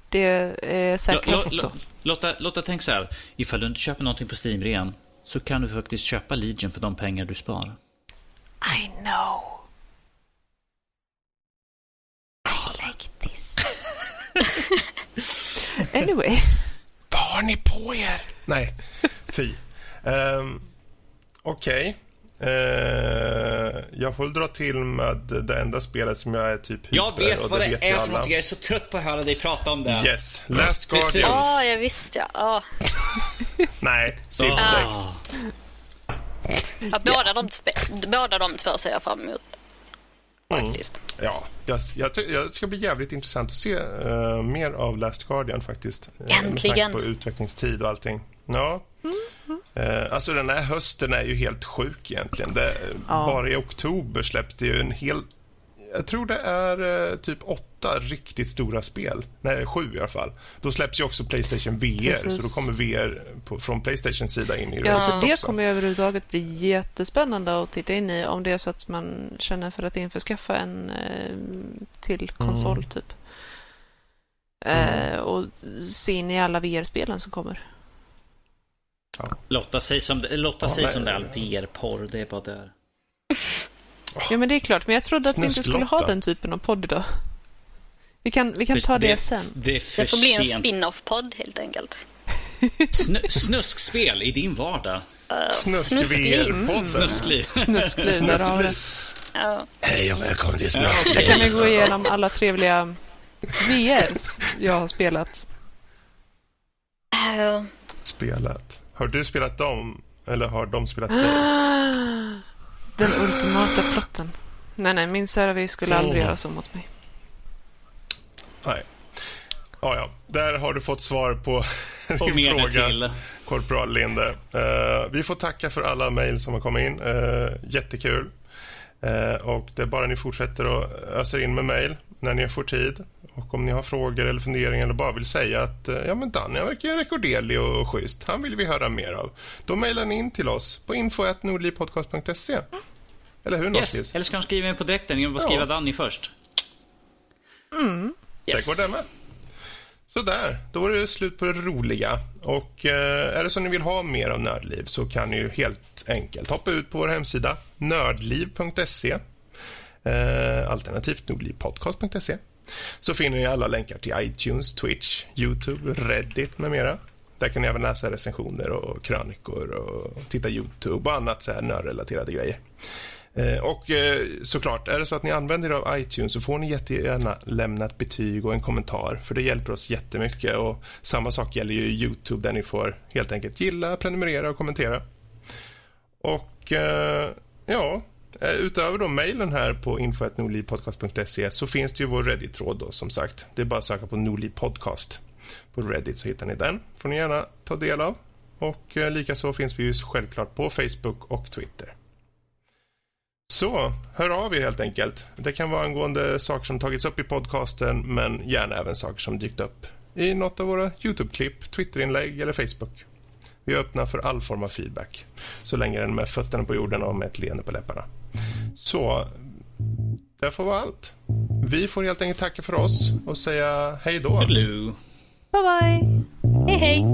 Det är säkrast så. Lotta, Lotta, tänk så här. Ifall du inte köper någonting på Steam rean så kan du faktiskt köpa Legion för de pengar du sparar. I know. I like this. Anyway. Vad har ni på er? Nej, fy. Um, Okej. Okay. Uh, jag får dra till med det enda spelet som jag är typ hyper, Jag vet vad det, det är för något. Jag är så trött på att höra dig prata om det. Yes. Last Guardians. Ja, jag visste ja. Oh. Nej, Civ 6. Oh. Ja, båda, de, båda de två ser jag fram emot. Faktiskt. Mm. Ja, jag, jag, jag, ska bli jävligt intressant att se uh, mer av Last Guardian faktiskt. Äntligen. Med på utvecklingstid och allting. Ja. Mm. Uh, alltså den här hösten är ju helt sjuk egentligen. Det, ja. Bara i oktober släpps det ju en hel... Jag tror det är uh, typ åtta riktigt stora spel. Nej, sju i alla fall. Då släpps ju också Playstation VR, Precis. så då kommer VR på, från Playstations sida in i ja, racet det kommer överhuvudtaget bli jättespännande att titta in i om det är så att man känner för att införskaffa en eh, till konsol, mm. typ. Mm. och se in i alla VR-spelen som kommer. Ja. Lotta säger som, Lotta ja, säger som det är all VR-porr, det är bara där. Ja, men det är klart. Men jag trodde att vi inte skulle ha den typen av podd idag. Vi kan, vi kan ta det, det sen. Det, det får bli en spin-off-podd helt enkelt. Sn snuskspel i din vardag. Uh, Snuskliv. Snuskliv. Snuskliv, där har det. Ja. Hej och välkommen till Snuskliv. Då kan vi gå igenom alla trevliga VRs jag har spelat. Uh. Spelat? Har du spelat dem? Eller har de spelat dig? Den ultimata plotten. Nej, nej, min Seravi skulle aldrig göra så mot mig. Nej. Ja, ja. Där har du fått svar på din fråga, till. Korpral Linde. Uh, vi får tacka för alla mejl som har kommit in. Uh, jättekul. Uh, och det är bara ni fortsätter att ösa in med mejl när ni får tid. Och om ni har frågor eller funderingar eller bara vill säga att eh, ja, men Danny verkar rekorderlig och schysst. Han vill vi höra mer av. Då mejlar ni in till oss på info.nordlivpodcast.se. Eller hur, Yes, eller ska de skriva in på direkten genom att skriva ja. Danny först? Mm. Yes. Det går det med. Sådär, då är det slut på det roliga. Och eh, är det så ni vill ha mer av Nördliv så kan ni ju helt enkelt hoppa ut på vår hemsida nördliv.se eh, alternativt nordlivpodcast.se så finner ni alla länkar till iTunes, Twitch, Youtube, Reddit med mera. Där kan ni även läsa recensioner och krönikor och titta Youtube och annat så här nördrelaterade grejer. Eh, och eh, såklart, är det så att ni använder er av iTunes så får ni jättegärna lämna ett betyg och en kommentar för det hjälper oss jättemycket och samma sak gäller ju Youtube där ni får helt enkelt gilla, prenumerera och kommentera. Och eh, ja, Eh, utöver då mejlen här på info.nolipodcast.se så finns det ju vår Reddit-tråd då som sagt. Det är bara att söka på Nordliv Podcast på Reddit så hittar ni den. får ni gärna ta del av. Och eh, likaså finns vi ju självklart på Facebook och Twitter. Så, hör av er helt enkelt. Det kan vara angående saker som tagits upp i podcasten men gärna även saker som dykt upp i något av våra YouTube-klipp, Twitter-inlägg eller Facebook. Vi är öppna för all form av feedback så länge den är med fötterna på jorden och med ett leende på läpparna. Så det får vara allt. Vi får helt enkelt tacka för oss och säga hej då. Hello. Bye bye. Hej hej.